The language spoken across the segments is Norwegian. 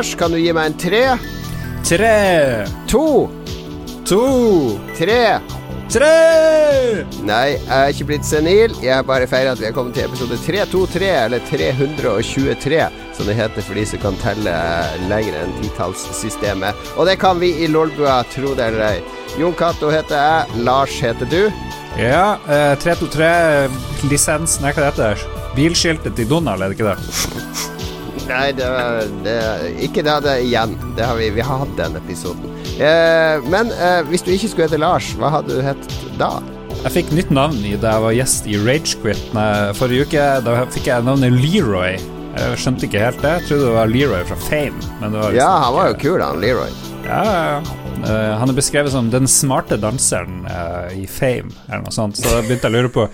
Lars, kan du gi meg en tre? Tre, To? to, Tre? tre! Nei, jeg er ikke blitt senil. Jeg har bare feira at vi har kommet til episode 323, eller 323, som det heter for de som kan telle lenger enn titallssystemet. Og det kan vi i Lolbua, tro det eller ei. Jon Cato heter jeg. Lars heter du. Ja, eh, 323-lisensen, er hva det heter Bilskiltet til Donald, er det ikke det? Nei, det, det Ikke det, det igjen. Det har vi, vi har hatt den episoden. Eh, men eh, hvis du ikke skulle hete Lars, hva hadde du hett da? Jeg fikk nytt navn i da jeg var gjest i Ragequit Nei, forrige uke. Da fikk jeg navnet Leroy. Jeg skjønte ikke helt det. Jeg trodde det var Leroy fra Fame. Men det var Ja, han var jo kul, han Leroy. Ja, ja, ja. Eh, han er beskrevet som den smarte danseren uh, i Fame, eller noe sånt. Så da begynte jeg å lure på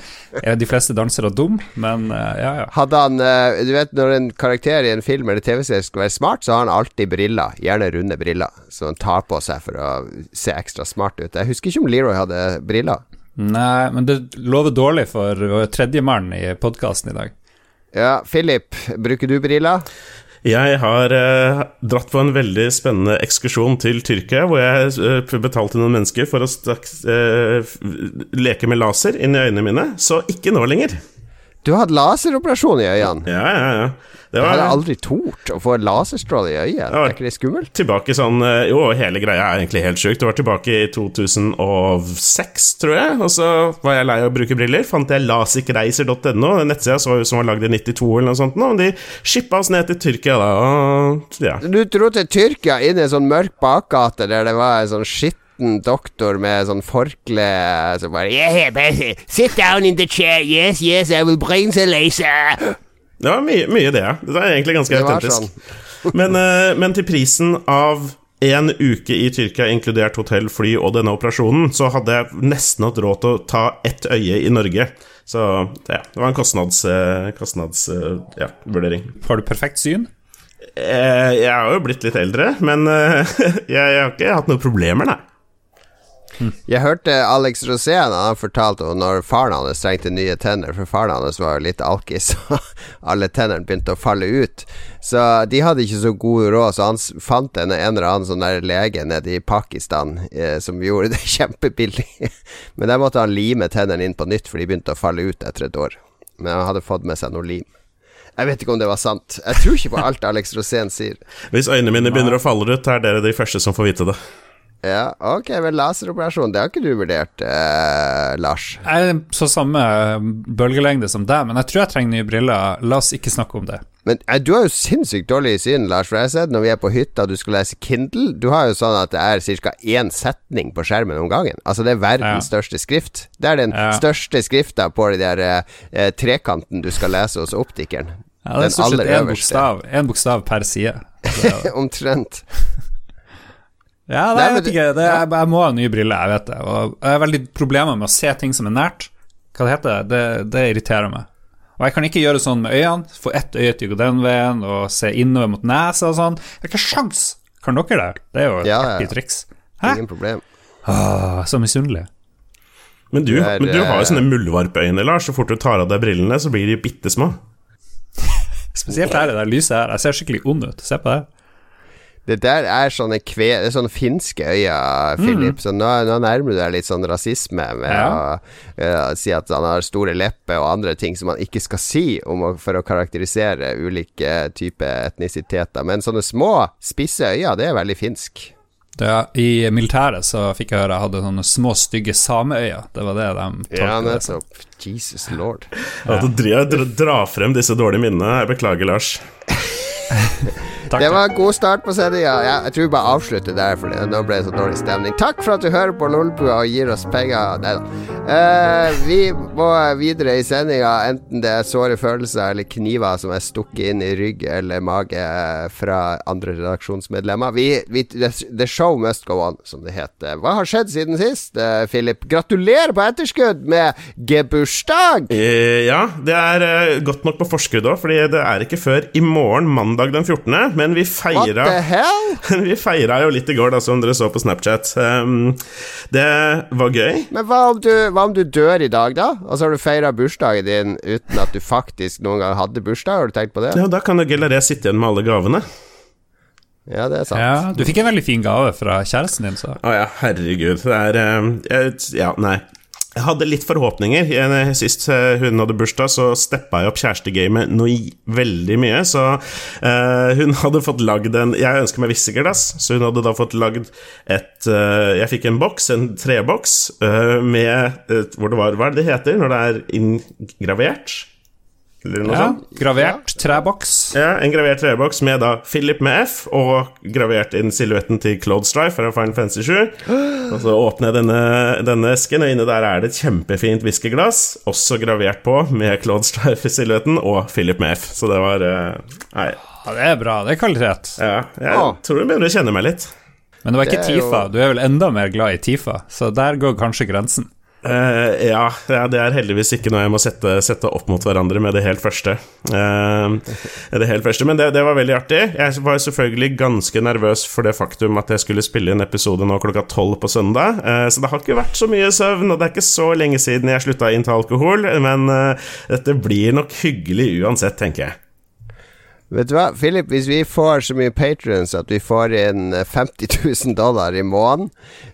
Er de fleste dansere dum, men uh, ja, ja. Hadde han Du vet når en karakter i en film eller TV-serie skal være smart, så har han alltid briller. Gjerne runde briller, som han tar på seg for å se ekstra smart ut. Jeg husker ikke om Leroy hadde briller. Nei, men det lover dårlig for tredjemann i podkasten i dag. Ja, Philip, bruker du briller? Jeg har eh, dratt på en veldig spennende ekskursjon til Tyrkia, hvor jeg eh, betalte noen mennesker for å straks, eh, leke med laser inn i øynene mine. Så ikke nå lenger. Du har hatt laseroperasjon i øynene. Ja, ja, ja. Det Jeg hadde aldri tort å få laserstråle i øyet. Var, Er ikke det skummelt? tilbake sånn eh, Jo, hele greia er egentlig helt sjukt. Det var tilbake i 2006, tror jeg. Og så var jeg lei av å bruke briller. Fant jeg lasikreiser.no, en nettside så som var lagd i 92 eller noe sånt. Og de shippa oss ned til Tyrkia, da. Og ja. Du dro til Tyrkia inn i en sånn mørk bakgate der det var en sånn skitten doktor med sånn forkle som bare yeah, Sit down in the chair. Yes, yes, I will bring the laser. Det var mye, mye det, ja. Det er egentlig ganske autentisk. Sånn. Men, eh, men til prisen av en uke i Tyrkia, inkludert hotell, fly og denne operasjonen, så hadde jeg nesten hatt råd til å ta ett øye i Norge. Så ja, det var en kostnads, eh, kostnads eh, ja, vurdering. Har du perfekt syn? Eh, Jeg har jo blitt litt eldre, men jeg, jeg har ikke hatt noen problemer, nei. Jeg hørte Alex Rosén han fortalte om når faren hans trengte nye tenner, for faren hans var jo litt alkis, og alle tennene begynte å falle ut. Så de hadde ikke så god råd, så han fant en, en eller annen sånn der lege nede i Pakistan eh, som gjorde det kjempebillig. Men der måtte han lime tennene inn på nytt, for de begynte å falle ut etter et år. Men han hadde fått med seg noe lim. Jeg vet ikke om det var sant. Jeg tror ikke på alt Alex Rosén sier. Hvis øynene mine begynner å falle ut, er dere de første som får vite det. Ja, ok, men laseroperasjon, det har ikke du vurdert, eh, Lars? Jeg er på samme bølgelengde som deg, men jeg tror jeg trenger nye briller. La oss ikke snakke om det. Men eh, du har jo sinnssykt dårlig syn, Lars. For jeg har sett når vi er på hytta du skal lese Kindle Du har jo sånn at det er ca. én setning på skjermen om gangen. Altså det er verdens Ja. største skrift. Det er den Ja. største skrifta på den der eh, trekanten du skal lese hos optikeren. Ja, det Den er stort sett én bokstav, en bokstav per side. Omtrent. Ja, Nei, nei, jeg vet ikke. Det, jeg, jeg må ha nye briller, jeg vet det. Og jeg har veldig problemer med å se ting som er nært. Hva det heter det? Det irriterer meg. Og jeg kan ikke gjøre sånn med øynene. Få ett øye til å gå den veien, og se innover mot nesa og sånn. Jeg har ikke sjans! Kan dere det? Det er jo et Ja, artig ja. triks. Hæ? Ingen problem. Åh, så misunnelig. Men du, er, men du har jo eh, sånne muldvarpøyne, Lars. Så fort du tar av deg brillene, så blir de bitte små. Spesielt her i det lyset her. Jeg ser skikkelig ond ut. Se på det. Det der er sånne, kve, det er sånne finske øyne, Philip. Så nå, nå nærmer du deg litt sånn rasisme med Ja. å uh, si at han har store lepper og andre ting som man ikke skal si om å, for å karakterisere ulike typer etnisiteter. Men sånne små, spisse øyne, det er veldig finsk. det. I militæret så fikk jeg høre jeg hadde sånne små, stygge sameøyne. Det var det de Ja, tolket det nettopp. Jesus lord. At du drar, drar, drar frem disse dårlige minnene. Jeg beklager, Lars. Takk, Det var en god start på sendinga. Ja, jeg tror vi bare avslutter der, for nå ble det så dårlig stemning. Takk for at du hører på Lolbua og gir oss penger. Nei da. Eh, vi må videre i sendinga, enten det er såre følelser eller kniver som er stukket inn i rygg eller mage fra andre redaksjonsmedlemmer. Vi, vi, the show must go on, som det heter. Hva har skjedd siden sist, eh, Philip? Gratulerer på etterskudd med gebursdag! Eh, ja, det er eh, godt nok på forskudd òg, fordi det er ikke før i morgen, mandag den 14., men vi What feira the hell? Vi feira jo litt i går, da, som dere så på Snapchat. Um, det var gøy. Men hva om, du, hva om du dør i dag, da? Og så har du feira bursdagen din uten at du faktisk noen gang hadde bursdag? Har du tenkt på det? Ja, Da kan jo Gelaré sitte igjen med alle gavene. Ja, det er sant. Ja, du fikk en veldig fin gave fra kjæresten din, så. Å ja, herregud. Det er uh, jeg- Ja, nei. Jeg hadde litt forhåpninger. Sist eh, hun hadde bursdag, så steppa jeg opp kjærestegamet noe veldig mye. Så uh, hun hadde fått lagd en Jeg ønsker meg visseglass, så hun hadde da fått lagd et uh, Jeg fikk en boks, en treboks, uh, med eh, Hvor det var Hva er det det heter når det er inngravert? Eller noe Ja, sånt? gravert treboks. Ja, En gravert treboks med da Philip med F, og gravert inn silhuetten til Claude Strife fra Final Fantasy 7. Og så åpner jeg denne, denne esken, og inne der er det et kjempefint whiskyglass, også gravert på med Claude Strife-silhuetten og Philip med F. Så det var eh, Nei, Ja, det er bra. Det er kvalitet. ja, jeg ah. tror du begynner å kjenne meg litt. Men det var ikke Det Tifa. jo-. Du er vel enda mer glad i Tifa, så der går kanskje grensen. Eh, ja, det er heldigvis ikke noe jeg må sette, sette opp mot hverandre med det helt første. Uh, det helt første Men det, det var veldig artig. Jeg var selvfølgelig ganske nervøs for det faktum at jeg skulle spille en episode nå klokka tolv på søndag. uh, så det har ikke vært så mye søvn, og det er ikke så lenge siden jeg slutta å innta alkohol. Men dette blir nok hyggelig uansett, tenker jeg. Vet du hva, Philip, hvis vi får så mye patrions at vi får inn eh, 50 000 dollar i måneden,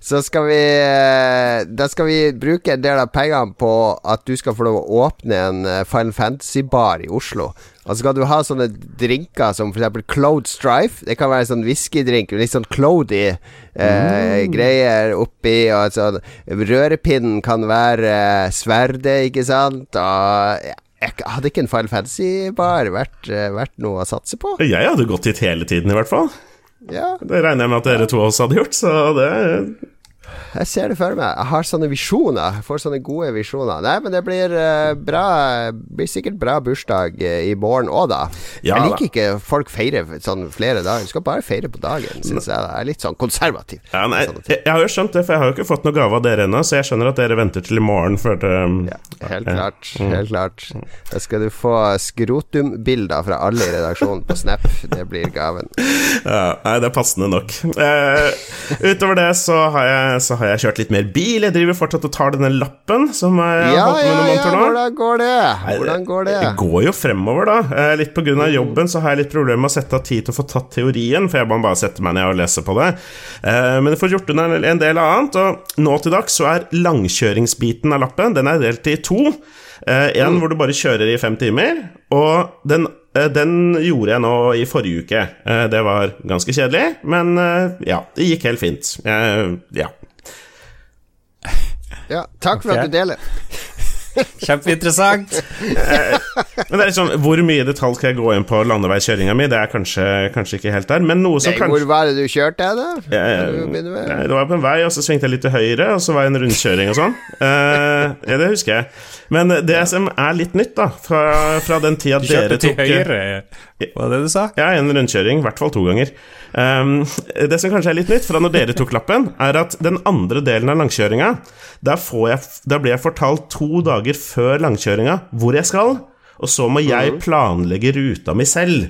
så skal vi eh, Da skal vi bruke en del av pengene på at du skal få lov å åpne en eh, Final Fantasy-bar i Oslo. Og så skal du ha sånne drinker som f.eks. Cloud Strife. Det kan være sånn whiskydrink, litt sånn cloudy eh, greier oppi. Og sånn Rørepinnen kan være eh, sverdet, ikke sant? Og ja, hadde ikke en Final Fantasy-bar vært, eh, vært noe å satse på? Jeg hadde gått hit hele tiden, i hvert fall. Ja, Det regner jeg med at dere to også hadde gjort, så det jeg ser det for meg. Jeg har sånne visjoner. Jeg får sånne gode visjoner. Nei, men det blir eh, bra Blir sikkert bra bursdag eh, i morgen òg, da. Ja, jeg liker ikke folk feirer sånn flere dager. Du skal bare feire på dagen, syns jeg. Jeg er litt sånn konservativ. Ja, nei, jeg, jeg har jo skjønt det, for jeg har jo ikke fått noen gave av dere ennå, så jeg skjønner at dere venter til i morgen før det Ja, helt klart. Helt klart. Da skal du få skrotumbilder fra alle i redaksjonen på Snap. Det blir gaven. Ja, nei, det er passende nok. Uh, utover det så har, jeg, så har jeg kjørt litt mer bil. Jeg driver fortsatt og tar denne lappen som jeg har Ja, holdt med ja, noen ja, nå. hvordan går det? Hvordan går det? Det går jo fremover, da. Eh, litt pga. jobben så har jeg litt problemer med å sette av tid til å få tatt teorien, for jeg må bare sette meg ned og lese på det. Eh, men jeg får gjort unna en del annet, og nå til dags så er langkjøringsbiten av lappen Den er delt i to. Eh, en hvor du bare kjører i fem timer, og den den gjorde jeg nå i forrige uke. Det var ganske kjedelig, men ja, det gikk helt fint. Ja. Ja, takk for at du deler. Kjempeinteressant. Men det er liksom, Hvor mye detalj skal jeg gå inn på landeveiskjøringa mi? Det er kanskje, kanskje ikke helt der, men noe som Nei, kanskje hvor var det du kjørte, da? Ja, ja, det var på en vei, og så svingte jeg litt til høyre, og så var det en rundkjøring og sånn. uh, ja, det husker jeg. Men det som er litt nytt, da, fra, fra den tida Du tok kjørte til høyre, var det det du sa? Ja, en rundkjøring, i hvert fall to ganger. Um, det som kanskje er litt nytt fra når dere tok lappen, er at den andre delen av langkjøringa, der blir jeg fortalt to dager før langkjøringa hvor jeg skal, og så må jeg planlegge ruta mi selv.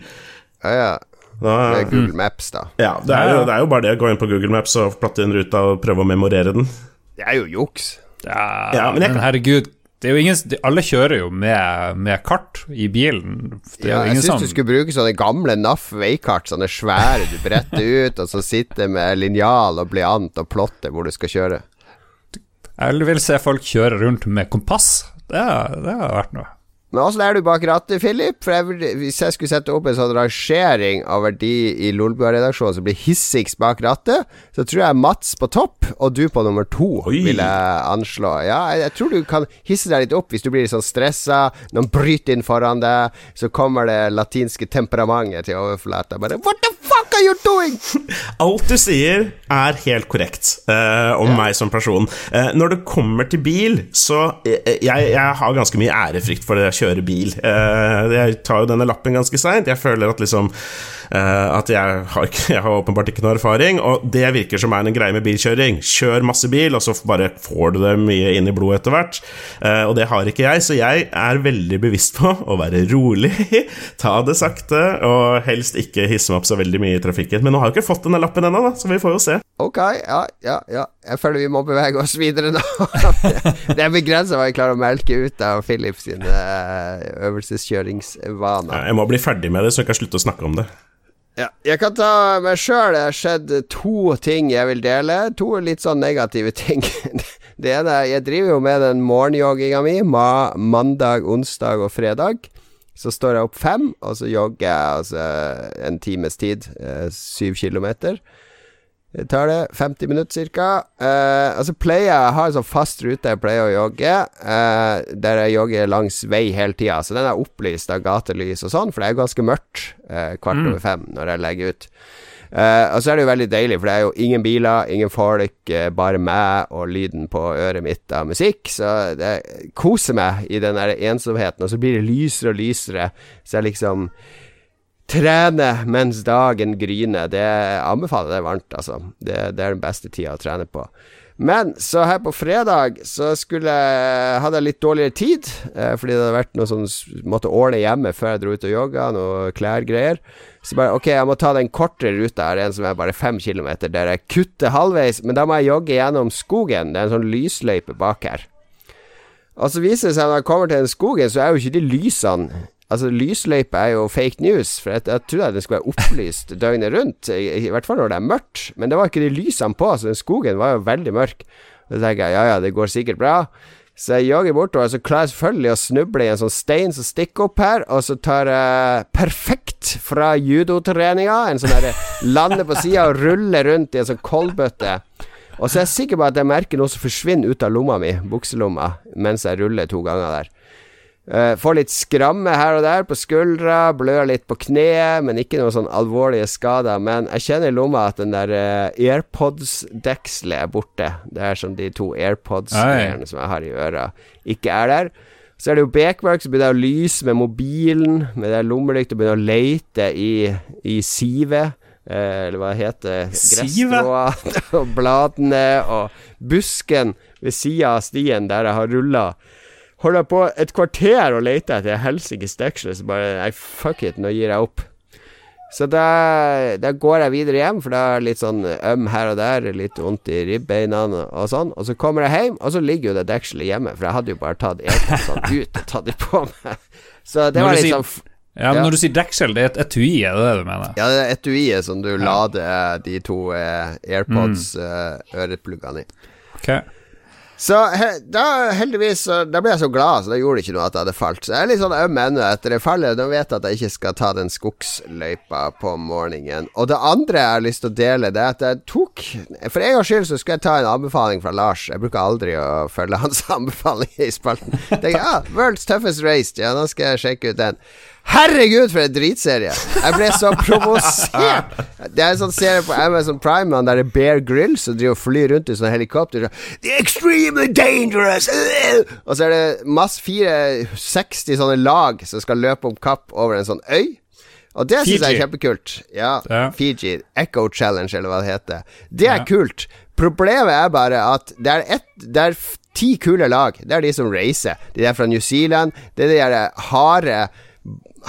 Ja, ja. Da, Med Google Maps, da. ja, det er, jo, det er jo bare det å gå inn på Google Maps og platte inn ruta og prøve å memorere den. Det er jo juks. Ja, Ja, men men, jeg men herregud, det er jo ingen, alle kjører jo med, med kart i bilen. Det Ja, jeg ingen syns du skulle bruke sånne gamle NAF veikart, sånne svære du bretter ut, og så sitter med linjal og blyant og plotter hvor du skal kjøre. Jeg vil se folk kjøre rundt med kompass. Det, det har vært noe. Men åssen er du bak rattet, Philip? For jeg, Hvis jeg skulle sette opp en sånn rangering av verdi i Lolbua-redaksjonen som blir hissigst bak rattet, så tror jeg Mats på topp og du på nummer to, Oi. vil jeg anslå. Ja, jeg, jeg tror du kan hisse deg litt opp hvis du blir litt sånn stressa, noen bryter inn foran deg, så kommer det latinske temperamentet til overflata. Bare What the fuck are you doing? Alt du sier, er helt korrekt uh, om meg som person. Uh, når det kommer til bil, så eh, jeg, jeg har ganske mye ærefrykt for det å kjøre bil. Uh, jeg tar jo denne lappen ganske seint. Jeg føler at liksom At jeg har, ikke, jeg har åpenbart ikke noe erfaring, og det virker som er en greie med bilkjøring. Kjør masse bil, og så bare får du det mye inn i blodet etter hvert. Eh, og det har ikke jeg, så jeg er veldig bevisst på å være rolig, ta det sakte, og helst ikke hisse meg opp så veldig mye i trafikken. Men nå har jeg ikke fått denne lappen ennå, så vi får jo se. Ok, ja, ja, ja. Jeg føler vi må bevege oss videre nå. det er begrensa hva jeg klarer å melke ut av Philips sine eh, øvelseskjøringsvaner. Jeg må bli ferdig med det, så jeg kan slutte å snakke om det. Ja, jeg kan ta meg sjøl. Det har skjedd to ting jeg vil dele. To litt sånn negative ting. Det ene er Jeg driver jo med den morgenjogginga mi ma mandag, onsdag og fredag. Så står jeg opp fem, og så jogger jeg altså en times tid. Eh, syv kilometer. Det tar det 50 minutter ca. Uh, altså så pleier jeg har en sånn fast rute jeg pleier å jogge, uh, der jeg jogger langs vei hele tida. Så den er opplyst av gatelys og sånn, for det er jo ganske mørkt uh, kvart over fem når jeg legger ut. Eh, og så er det jo veldig deilig, for det er jo ingen biler, ingen folk, eh, bare meg og lyden på øret mitt av musikk. Så det koser meg i den der ensomheten, og så blir det lysere og lysere. Så jeg liksom Trene mens dagen gryner. Det anbefaler jeg varmt, altså. Det, det, er den beste tida å trene på. Men så her på fredag så skulle jeg hadde jeg litt dårligere tid, eh, fordi det hadde vært noe sånn Måtte ordne hjemme før jeg dro ut og jogga, noe klærgreier. Så bare ok, jeg må ta den kortere ruta her, en som er bare fem kilometer, der jeg kutter halvveis, men da må jeg jogge gjennom skogen. Det er en sånn lysløype bak her. Og så viser det seg når jeg kommer til den skogen, så er jo ikke de lysene Altså, lysløype er jo fake news, for jeg, jeg trodde det skulle være opplyst døgnet rundt, i, i, hvert fall når det er mørkt, men det var ikke de lysene på, så den skogen var jo veldig mørk. Så tenker jeg ja ja, det går sikkert bra. Så jeg jogger bortover, så klarer jeg selvfølgelig å snuble i en sånn stein som stikker opp her, og så tar jeg perfekt fra judotreninga, en sånn derre lander på sida og ruller rundt i en sånn koldbøtte. Og så er jeg sikker på at jeg merker noe som forsvinner ut av lomma mi, bukselomma, mens jeg ruller to ganger der. Uh, får litt skramme her og der på skuldra, blør litt på kneet, men ikke noen sånn alvorlige skader. Men jeg kjenner i lomma at den der uh, AirPods-dekselet er borte. Det er som de to AirPods-greiene som jeg har i øra, ikke er der. Så er det jo bekmørkt, så begynner jeg å lyse med mobilen, med det lommelykt, og begynner å leite i, i sivet. Eh, eller hva det heter Gresstråa og bladene og busken ved sida av stien der jeg har rulla holder på et kvarter og leter etter helsikes deksel, så bare Nei, fuck it, nå gir jeg opp. Så da, da, går jeg videre hjem, for da er litt sånn øm her og der, litt vondt i ribbeina og sånn. Og så kommer jeg hjem, og så ligger jo det dekselet hjemme, for jeg hadde jo bare tatt airpodsene ut og tatt de på meg. Så det var litt sånn ja, men ja. Når du sier deksel, det er et etui, er det det du mener? Ja, det er etuiet som du ja. lader de to eh, AirPods-ørepluggene mm. uh, i. Okay. Så he, da heldigvis Da ble jeg så glad, så da gjorde det ikke noe at jeg hadde falt. Så jeg er litt sånn øm ennå etter det fallet. Nå vet jeg at jeg ikke skal ta den skogsløypa på morgenen. Og det andre jeg har lyst til å dele, det er at jeg tok For en gangs skyld så skulle jeg ta en anbefaling fra Lars. Jeg bruker aldri å følge hans anbefaling i spalten. Tenker, ja, World's Toughest Race, ja, nå skal jeg sjekke ut den. Herregud, for en dritserie! Jeg ble så provosert! Det er en sånn serie på Amazon Prime der det er Bear Grill som driver og flyr rundt i sånne helikopter. The extremely dangerous! Og så er det masse 460 sånne lag som skal løpe om kapp over en sånn øy. Og det syns jeg er kjempekult. Ja, ja, Fiji. Echo Challenge, eller hva det heter. Det er ja. kult. Problemet er bare at det er, et, det er ti kule lag. Det er de som reiser. De er fra New Zealand. Det er de harde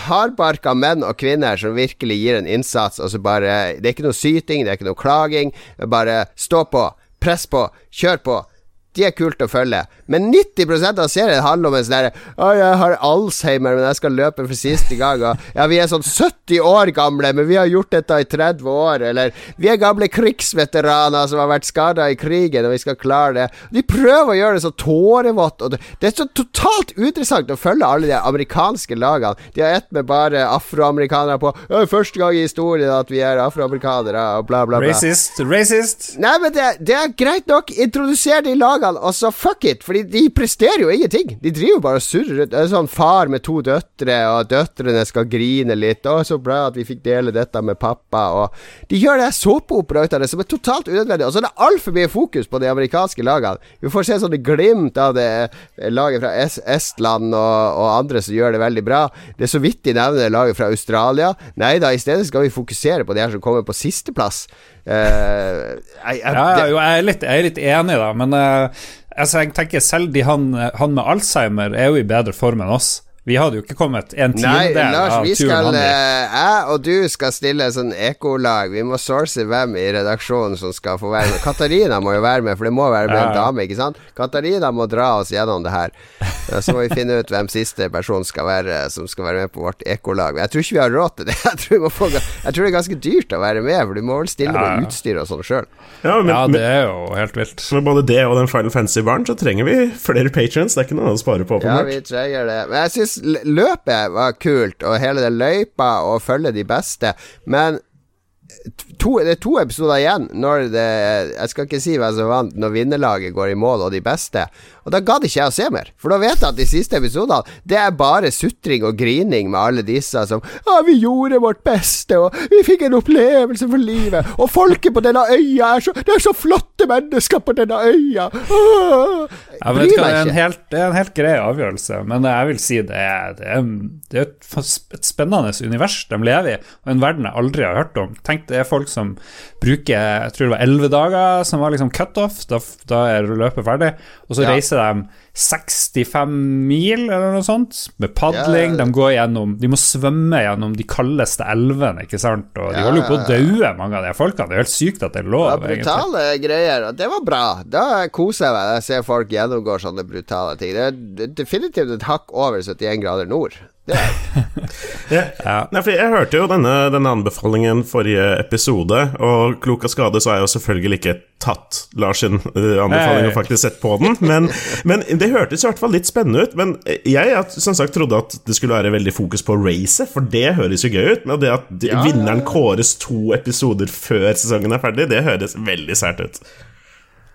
hardbarka menn og kvinner som virkelig gir en innsats. Altså bare, det er ikke noe syting, det er ikke noe klaging. Bare stå på, press på, kjør på de er kult å følge. Men 90% av serien handler om en sånn derre Å, jeg har Alzheimer, men jeg skal løpe for siste gang. Og ja, vi er sånn 70 år gamle, men vi har gjort dette i 30 år. Eller vi er gamle krigsveteraner som har vært skada i krigen, og vi skal klare det. De prøver å gjøre det så tårevått. Og det, det er så totalt uinteressant å følge alle de amerikanske lagene. De har ett med bare afroamerikanere på. Første gang i historien at vi er afroamerikanere, og bla, bla, bla. Racist. Racist. Nei, men det, det er greit nok. Introduser de lagene lagene, så fuck it, Fordi de presterer jo ingenting. De driver bare og surrer rundt. Sånn far med to døtre, og døtrene skal grine litt. 'Å, så bra at vi fikk dele dette med pappa', og De gjør det såpeopera ut av det som er totalt unødvendig. Og så er det altfor mye fokus på de amerikanske lagene. Vi får se sånne glimt av det laget fra Estland og, og andre som gjør det veldig bra. Det er så vidt de nevner laget fra Australia. Nei da, i stedet skal vi fokusere på de her som kommer på sisteplass. Uh, jeg, jeg, ja, jo, jeg, er litt, jeg, er litt, enig, da, men uh, altså, jeg tenker selv de, han, han, med Alzheimer er jo i bedre form enn oss. Vi hadde jo ikke kommet en tiendedel Lars, av vi turen skal eh, Jeg og du skal stille sånn ekolag. Vi må source hvem i redaksjonen som skal få være med. Katarina må jo være med, for det må være med en Ja, dame, ikke sant? Katarina må dra oss gjennom det her. Så må vi finne ut hvem siste person skal være som skal være med på vårt ekolag. Jeg tror ikke vi har råd til det. Jeg tror, vi må få, jeg tror det er ganske dyrt å være med, for du må vel stille Ja, med utstyr og sånn sjøl. Ja, Ja, det er jo helt vilt. med både det og den Final Fantasy-baren, så trenger vi flere patrons. Det er ikke noe å spare på. Ja, vi trenger det. Men jeg syns løpet var kult, og hele den løypa, og følge de beste. Men to, det er to episoder igjen når det Jeg skal ikke si hvem som vant når vinnerlaget går i mål, og de beste. Og da gadd ikke jeg å se mer, for da vet jeg at de siste episodene Det er bare sutring og grining med alle disse som Ja, vi gjorde vårt beste, og vi fikk en opplevelse for livet, og folket på denne øya er så Det er så flotte mennesker på denne øya! Ah, Jeg vet ikke, det, er en helt, det er en helt grei avgjørelse, men jeg vil si det er, det er, det er et spennende univers de lever i, og en verden jeg aldri har hørt om. Tenk det er folk som bruker jeg tror det var elleve dager som var liksom cutoff, da, da er løpet ferdig, og så Ja. reiser de 65 mil eller noe sånt med padling. Ja. De går gjennom De må svømme gjennom de kaldeste elvene, ikke sant, og de Ja, holder jo på å daue, mange av de folkene. Det er helt sykt at det er lov, Det var brutale greier. Og det var bra. Da koser jeg meg når jeg ser folk gjennomgår sånne brutale ting. Det er definitivt et hakk over 71 grader nord. Det er. Ja. Ja. Nei, for Jeg hørte jo denne, denne anbefalingen forrige episode, og klok av skade så har jeg jo selvfølgelig ikke tatt Lars sin eh, anbefaling og faktisk sett på den. Men, men det hørtes i hvert fall litt spennende ut. Men jeg som sagt trodde at det skulle være veldig fokus på racet, for det høres jo gøy ut. Men det at Ja. vinneren kåres to episoder før sesongen er ferdig, det høres veldig sært ut.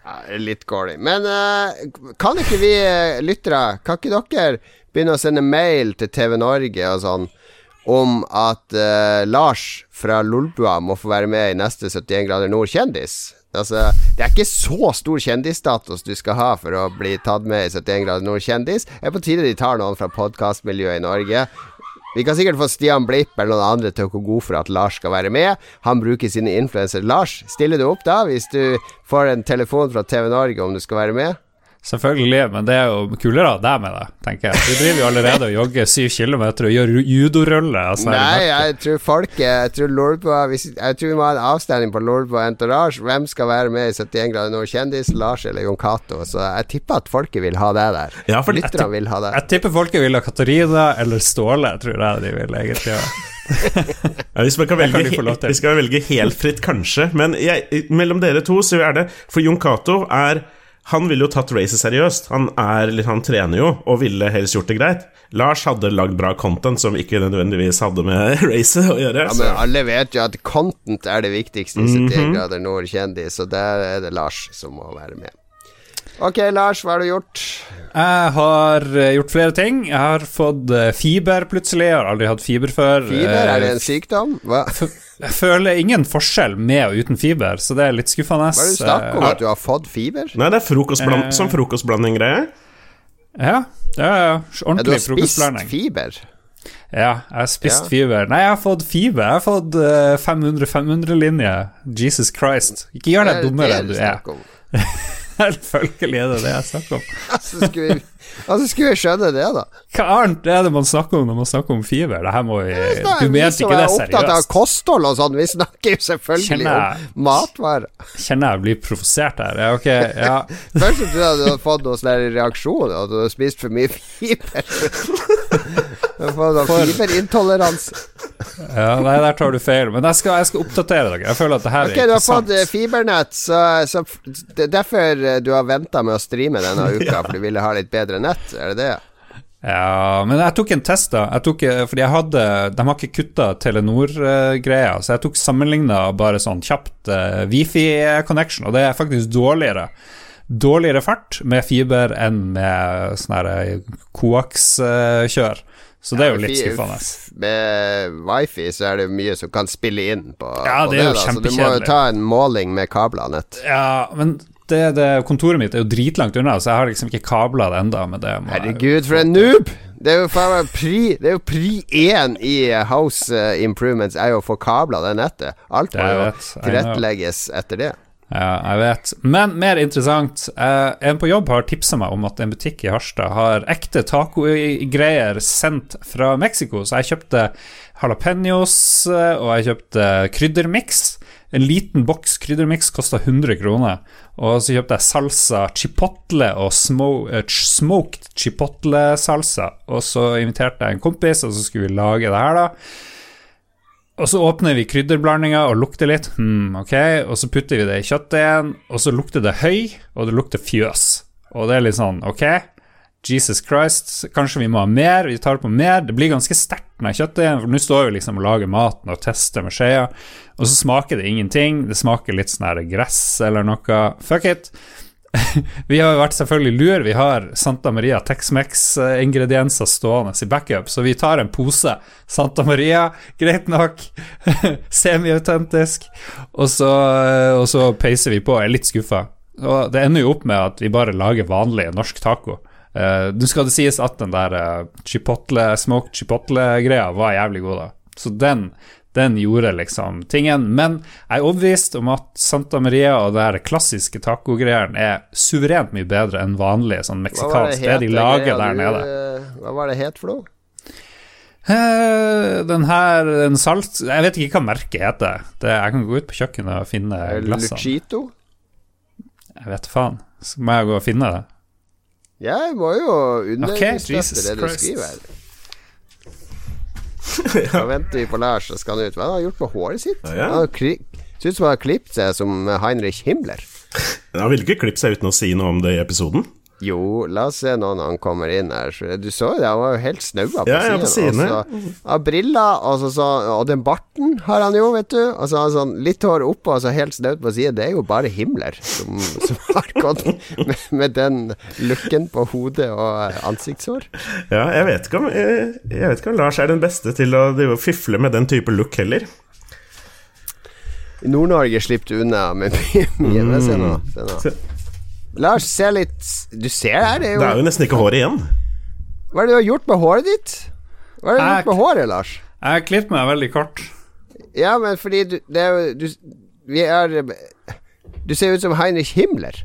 Ja, litt corny. Men uh, kan ikke vi eh, lyttere, kan ikke dere begynne å sende mail til TV Norge og sånn om at uh, Lars fra Lolbua må få være med i neste 71 grader nord kjendis? Altså, det er ikke så stor kjendisstatus du skal ha for å bli tatt med i 71 grader nord kjendis. Det er på tide de tar noen fra podkastmiljøet i Norge. Vi kan sikkert få Stian Blipp eller noen andre til å gå god for at Lars skal være med. Han bruker sine influenser. Lars, stiller du opp da, hvis du får en telefon fra TV Norge om du skal være med? Selvfølgelig, men det er jo kulere av deg med det, tenker jeg. Du driver jo allerede og jogger syv kilometer og gjør judorulle. Altså, Nei, jeg tror folket Jeg tror Lolbua hvis- Jeg tror vi må ha en avstemning på Lolbua Entourage. Hvem skal være med i 71 grader nord kjendis? Lars eller Jon Cato? Så jeg tipper at folket vil ha deg der. Ja, for Lytterne vil ha deg. Jeg tipper folket vil ha Katarina eller Ståle, tror jeg de vil egentlig ha. Ja, hvis man kan Det kan velge, vi skal velge helt fritt, kanskje. Men jeg, mellom dere to så er det For Jon Cato er Han ville jo tatt racet seriøst. Han, er, litt- han trener jo, og ville helst gjort det greit. Lars hadde lagd bra content som ikke nødvendigvis hadde med racet å gjøre. Ja, men alle vet jo at content er det viktigste i 71 grader nord kjendis, og der er det Lars som må være med. Ok, Lars, hva har du gjort? Jeg har eh, gjort flere ting. Jeg har fått eh, fiber plutselig. Jeg har aldri hatt fiber før. Fiber, er det Eh, en sykdom? Hva Jeg føler ingen forskjell med og uten fiber, så det er litt skuffende. er det du snakker om? At du har fått fiber? Nei, det er frokostbland, Eh. sånn frokostblanding-greie. Ja, det er ordentlig Ja, du har spist fiber? Ja, jeg har spist Ja. fiber. Nei, jeg har fått fiber. Jeg har fått 500-500-linje. Jesus Christ. Ikke gjør deg dummere enn du er. Selvfølgelig er det det jeg snakker om. Altså, skulle vi, vi skjønne det, da? Hva annet er det man snakker om når man snakker om fiber? Det her må vi Du vi mente ikke det er opptatt av seriøst? kosthold og sånn, vi snakker jo selvfølgelig jeg- om matvarer. Kjenner jeg blir provosert her. Ja, ok, ja. Først trodde jeg du hadde fått noen sånne reaksjoner, at du hadde spist for mye fiber. Du har fått fiberintoleranse. ja Nei, der tar du feil. Men jeg skal, jeg skal oppdatere dere. Jeg føler at det her Ok, er du har fått interessant. eh, fibernett, så, så det er derfor du har venta med å streame denne uka, for du ville ha litt bedre nett, er det det? Ja, men jeg tok en test, da. Jeg tok, eh, fordi jeg hadde De har ikke kutta Telenor-greia, så jeg tok sammenligna bare sånn kjapt uh, Wifi-connection, og det er faktisk dårligere. Dårligere fart med fiber enn med sånn her koaks-kjør. Så det er jo litt skuffende. Med wifi så er det mye som kan spille inn på, Ja, på det er jo da, så du må jo ta en måling med kablene. Ja, men det, det, kontoret mitt er jo dritlangt unna, så jeg har liksom ikke kabla det jeg- Herregud, for en noob! Det er jo faen pri Det er jo pri én i eh, House eh, Improvements er jo å få kabla det nettet. Alt må jo tilrettelegges etter det. Ja, jeg vet. Men mer interessant. Eh, en på jobb har tipsa meg om at en butikk i Harstad har ekte tacogreier sendt fra Mexico. Så jeg kjøpte jalapeños, eh, og jeg kjøpte kryddermiks. En liten boks kryddermiks kosta 100 kroner. Og så kjøpte jeg salsa chipotle og eh, smoked chipotle-salsa. Og så inviterte jeg en kompis, og så skulle vi lage det her, da. Og så åpner vi krydderblandinga og lukter litt. Hmm, ok, Og så putter vi det i kjøttdeigen, og så lukter det høy, og det lukter fjøs. Og det er litt sånn, ok, Jesus Christ, kanskje vi må ha mer? Vi tar på mer. Det blir ganske sterkt, Når kjøttet kjøttdeigen, for nå står vi liksom og lager maten og tester med skjea, og så smaker det ingenting. Det smaker litt sånn her gress eller noe. Fuck it. Vi har vært selvfølgelig lur. Vi har Santa Maria Tex-Mex-ingredienser stående i backup, så vi tar en pose Santa Maria, greit nok, semiautentisk, og, og så peiser vi på. Jeg er litt skuffa. Og det ender jo opp med at vi bare lager vanlig norsk taco. Uh, Nå skal det sies at den der uh, chipotle, smoked chipotle-greia var jævlig god, da. Så den, den gjorde liksom tingen. Men jeg er overbevist om at Santa Maria og det her klassiske tacogreiene er suverent mye bedre enn vanlig sånn meksikansk. Det, de lager greia der du, nede. eh, Hva var det het for noe? Uh, den her den salt Jeg vet ikke hva merket heter. Det, jeg kan gå ut på kjøkkenet og finne glassene. Luchito? Jeg vet faen. Så må jeg gå og finne det. Jeg må jo understøtte det du Christ. skriver. Nå venter vi på Lars, så skal han ut. Hva har han gjort med håret sitt? Ja, ja. Han Ser ut som han har klippet seg som Heinrich Himmler. Han ville ikke klippe seg uten å si noe om det i episoden. Jo, la oss se nå når han kommer inn her. Du så jo det, han var jo helt snaua på Ja, ja, på siden. Og så briller, og, så, og den barten har han jo, vet du. Og så har han sånn litt hår oppå og så helt snaut på siden. Det er jo bare Himmler som, som har gått med, med den looken på hodet og ansiktshår. Ja, jeg vet ikke om, jeg, jeg vet ikke om Lars er den beste til å fifle med den type look heller. I Nord-Norge slipper du unna med mye. Mm. Men Se nå. Se nå. Lars, se litt Du ser her, det er jo, Det er jo nesten ikke hår igjen. Hva er det du har gjort med håret ditt? Hva er det du har gjort med håret, Lars? Jeg har klippet meg veldig kort. Ja, men fordi du Det er jo du, Vi er Du ser ut som Heinrich Himmler.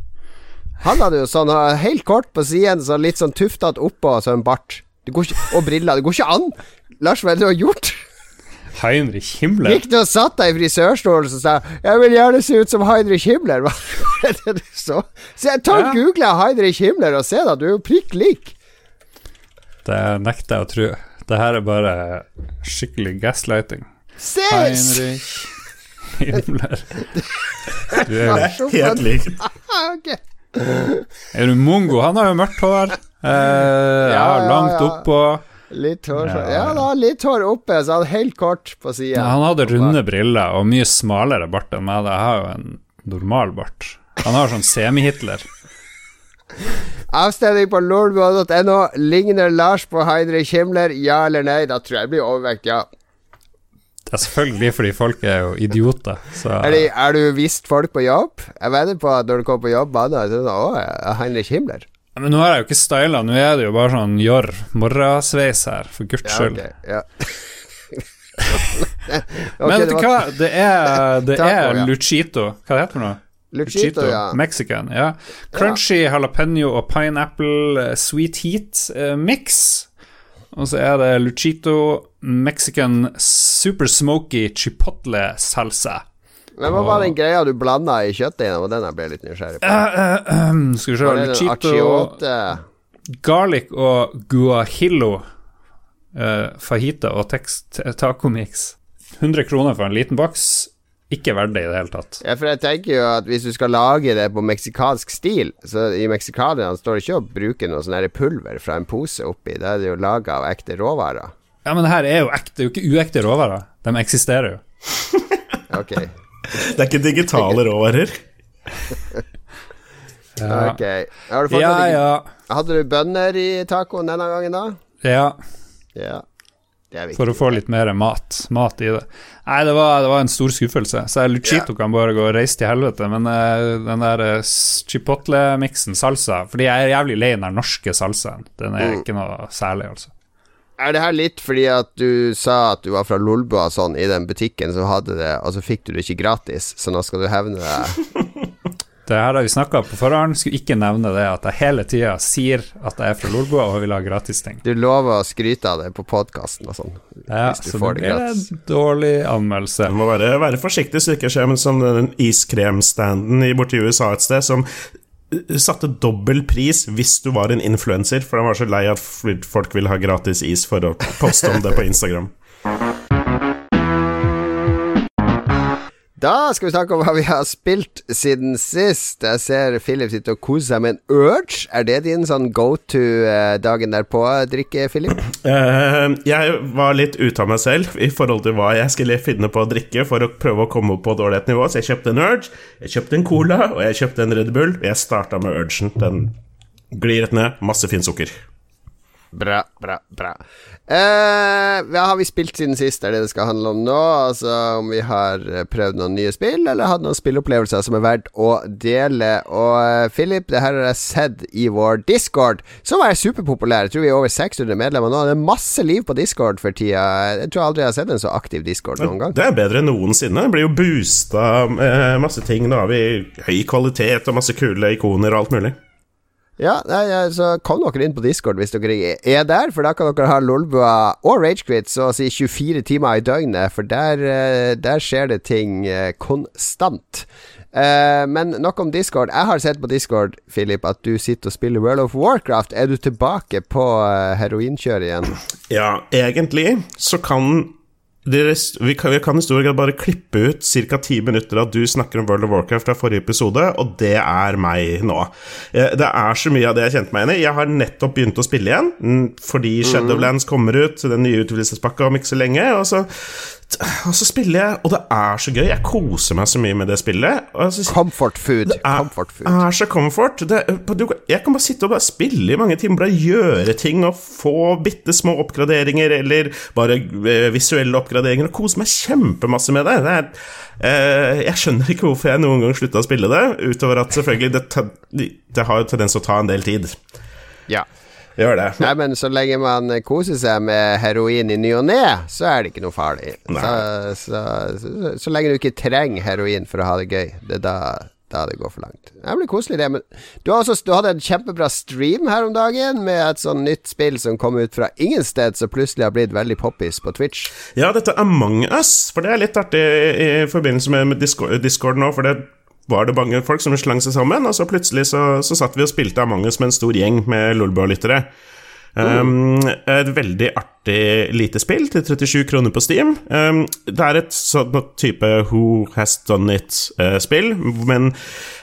Han hadde jo sånn helt kort på siden, så litt sånn tuftete oppå, så en bart. Det går ikke, og briller. Det går ikke an! Lars, hva er det du har gjort? Heinrich Himmler. Gikk du og satt deg i frisørstolen og sa 'Jeg vil gjerne se ut som Heinrich Himmler'? Hva er det du så? Så jeg og Ja. Google Heinrich Himmler og se, da. Du er jo prikk lik. Det nekter jeg å tro. Det her er bare skikkelig gaslighting. Ses! Heinrich Himmler. Du er, Helt lik. okay. er du mongo? Han har jo mørkt hår. Eh, ja, ja, langt ja. oppå. Litt hår Ja. Ja, da, litt hår oppe, så han helt kort på sida. Ja, han hadde runde briller og mye smalere bart enn meg. Jeg har jo en normal bart. Han har sånn semi-Hitler. Avstemning på lolbua.no. Ligner Lars på Heinrich Himmler? Ja eller nei? Da tror jeg det blir overvekt, ja. Det er selvfølgelig fordi folk er jo idioter. Så Er, det, du visst folk på jobb? Jeg vedder på at når du kommer på jobb, banner er det sånn Å, Heinrich Himmler. Men nå har jeg jo ikke styla, nå er det jo bare sånn jorr, morrasveis her, for guds Ja, skyld. ok, ja. okay, Men vet du hva, det er, det Taco, er ja. Luchito. Hva det heter det for noe? Luchito, ja. Mexican. Ja. Crunchy jalapeño og pineapple eh, sweet heat eh, mix. Og så er det Luchito Mexican super smoky chipotle salsa. Men hva var den greia du blanda i kjøttet igjen? den jeg ble litt nysgjerrig på. Uh, uh, ehm, skal vi se achiote? Garlic og guajillo. uh, fajita og tacomix. 100 kroner for en liten boks. Ikke verdt det i det hele tatt. Ja, for jeg tenker jo at hvis du skal lage det på meksikansk stil, så i meksikanerne står det ikke å bruke noe sånn pulver fra en pose oppi. Da er det jo laga av ekte råvarer. Ja, men det her er jo ekte, det er jo ikke uekte råvarer. De eksisterer jo. Ok. Det er ikke digitale råvarer. ok Har du fått Ja, ja. Hadde du bønner i tacoen denne gangen, da? Ja, Ja. Det er for å få litt mer mat, mat i det. Nei, det var, det var en stor skuffelse. Så Luchito kan bare gå og reise til helvete, men eh, den der eh, chipotle-miksen, salsa Fordi jeg er jævlig lei den norske salsaen. Den er ikke noe særlig, altså. Er det her litt fordi at du sa at du var fra Lolbua sånn i den butikken som hadde det, og så fikk du det ikke gratis, så nå skal du hevne deg Det her har vi snakka på forhånd. Skulle ikke nevne det at jeg hele tida sier at jeg er fra Lolbua og vil ha gratisting. Du lover å skryte av det på podkasten og sånn. Ja, hvis du så får det det blir gratis. en dårlig anmeldelse. Du må bare være forsiktig så det ikke skjer som den iskremstanden borti USA et sted, som satte dobbel pris hvis du var en influenser, for han var så lei at folk ville ha gratis is for å poste om det på Instagram. Da skal vi snakke om hva vi har spilt siden sist. Jeg ser Philip sitte og kose seg med en Urge. Er det din sånn go to eh, dagen derpå-drikke, Philip? Uh, jeg var litt ute av meg selv i forhold til hva jeg skulle finne på å drikke for å prøve å komme opp på dårlig nivå, så jeg kjøpte en Urge, jeg kjøpte en Cola, og jeg kjøpte en Red Bull. Jeg starta med Urgen. Den glir rett ned. Masse fint sukker. Bra, bra, bra. Eh, hva har vi spilt siden sist? Er det det skal handle om nå? Altså om vi har eh, prøvd noen nye spill, eller hatt noen spillopplevelser som er verdt å dele. Og eh, Philip, det her har jeg sett i vår Discord, som er superpopulær. Jeg tror vi er over 600 medlemmer nå. Det er masse liv på Discord for tida. Jeg tror aldri jeg har sett en så aktiv Discord noen gang. Det er bedre enn noensinne. Det blir jo boosta masse ting. Nå har vi høy kvalitet og masse kule ikoner og alt mulig. Ja, nei, så kom dere inn på Discord hvis dere er der, for da kan dere ha Lolbua og Ragequit så å si 24 timer i døgnet, for der, eh, der skjer det ting eh, konstant. Uh, men nok om Discord. Jeg har sett på Discord, Philip, at du sitter og spiller World of Warcraft. Er du tilbake på heroinkjøret igjen? Ja, egentlig så kan vi, kan, vi kan i stor grad bare klippe ut ca. ti minutter at du snakker om World of Warcraft fra forrige episode, og det er meg nå. Eh, Det er så mye av det jeg kjente meg igjen i. Jeg har nettopp begynt å spille igjen, fordi Shadowlands kommer ut, den nye utvidelsespakka om ikke så lenge, og så, og så spiller jeg, og det er så gøy. Jeg koser meg så mye med det spillet. Så, Comfort food. er, Comfort food. er så comfort. Det, jeg kan bare sitte og bare spille i mange timer, bare gjøre ting og få bitte små oppgraderinger eller bare eh, visuelle oppgraderinger og kose meg kjempemasse med det. det er, eh, jeg skjønner ikke hvorfor jeg noen gang slutta å spille det, utover at selvfølgelig det, det har jo tendens å ta en del tid. Ja. Gjør det. Nei, men så lenge man koser seg med heroin i ny og ne, så er det ikke noe farlig. Så, så, så, så lenge du ikke trenger heroin for å ha det gøy, det er da, da det går for langt. Det blir koselig, det. Men du, har også, du hadde en kjempebra stream her om dagen med et sånn nytt spill som kom ut fra ingen sted, som plutselig har blitt veldig poppis på Twitch. Ja, dette er Among us, for det er litt artig i forbindelse med Discord, Discord nå, for det var det mange folk som slang seg sammen, og så plutselig så, så satt vi og spilte Among us med en stor gjeng med Lolbua-lyttere. Um, et veldig artig lite spill til 37 kroner på Steam. Um, det er et sånn type Who Has Done It-spill, men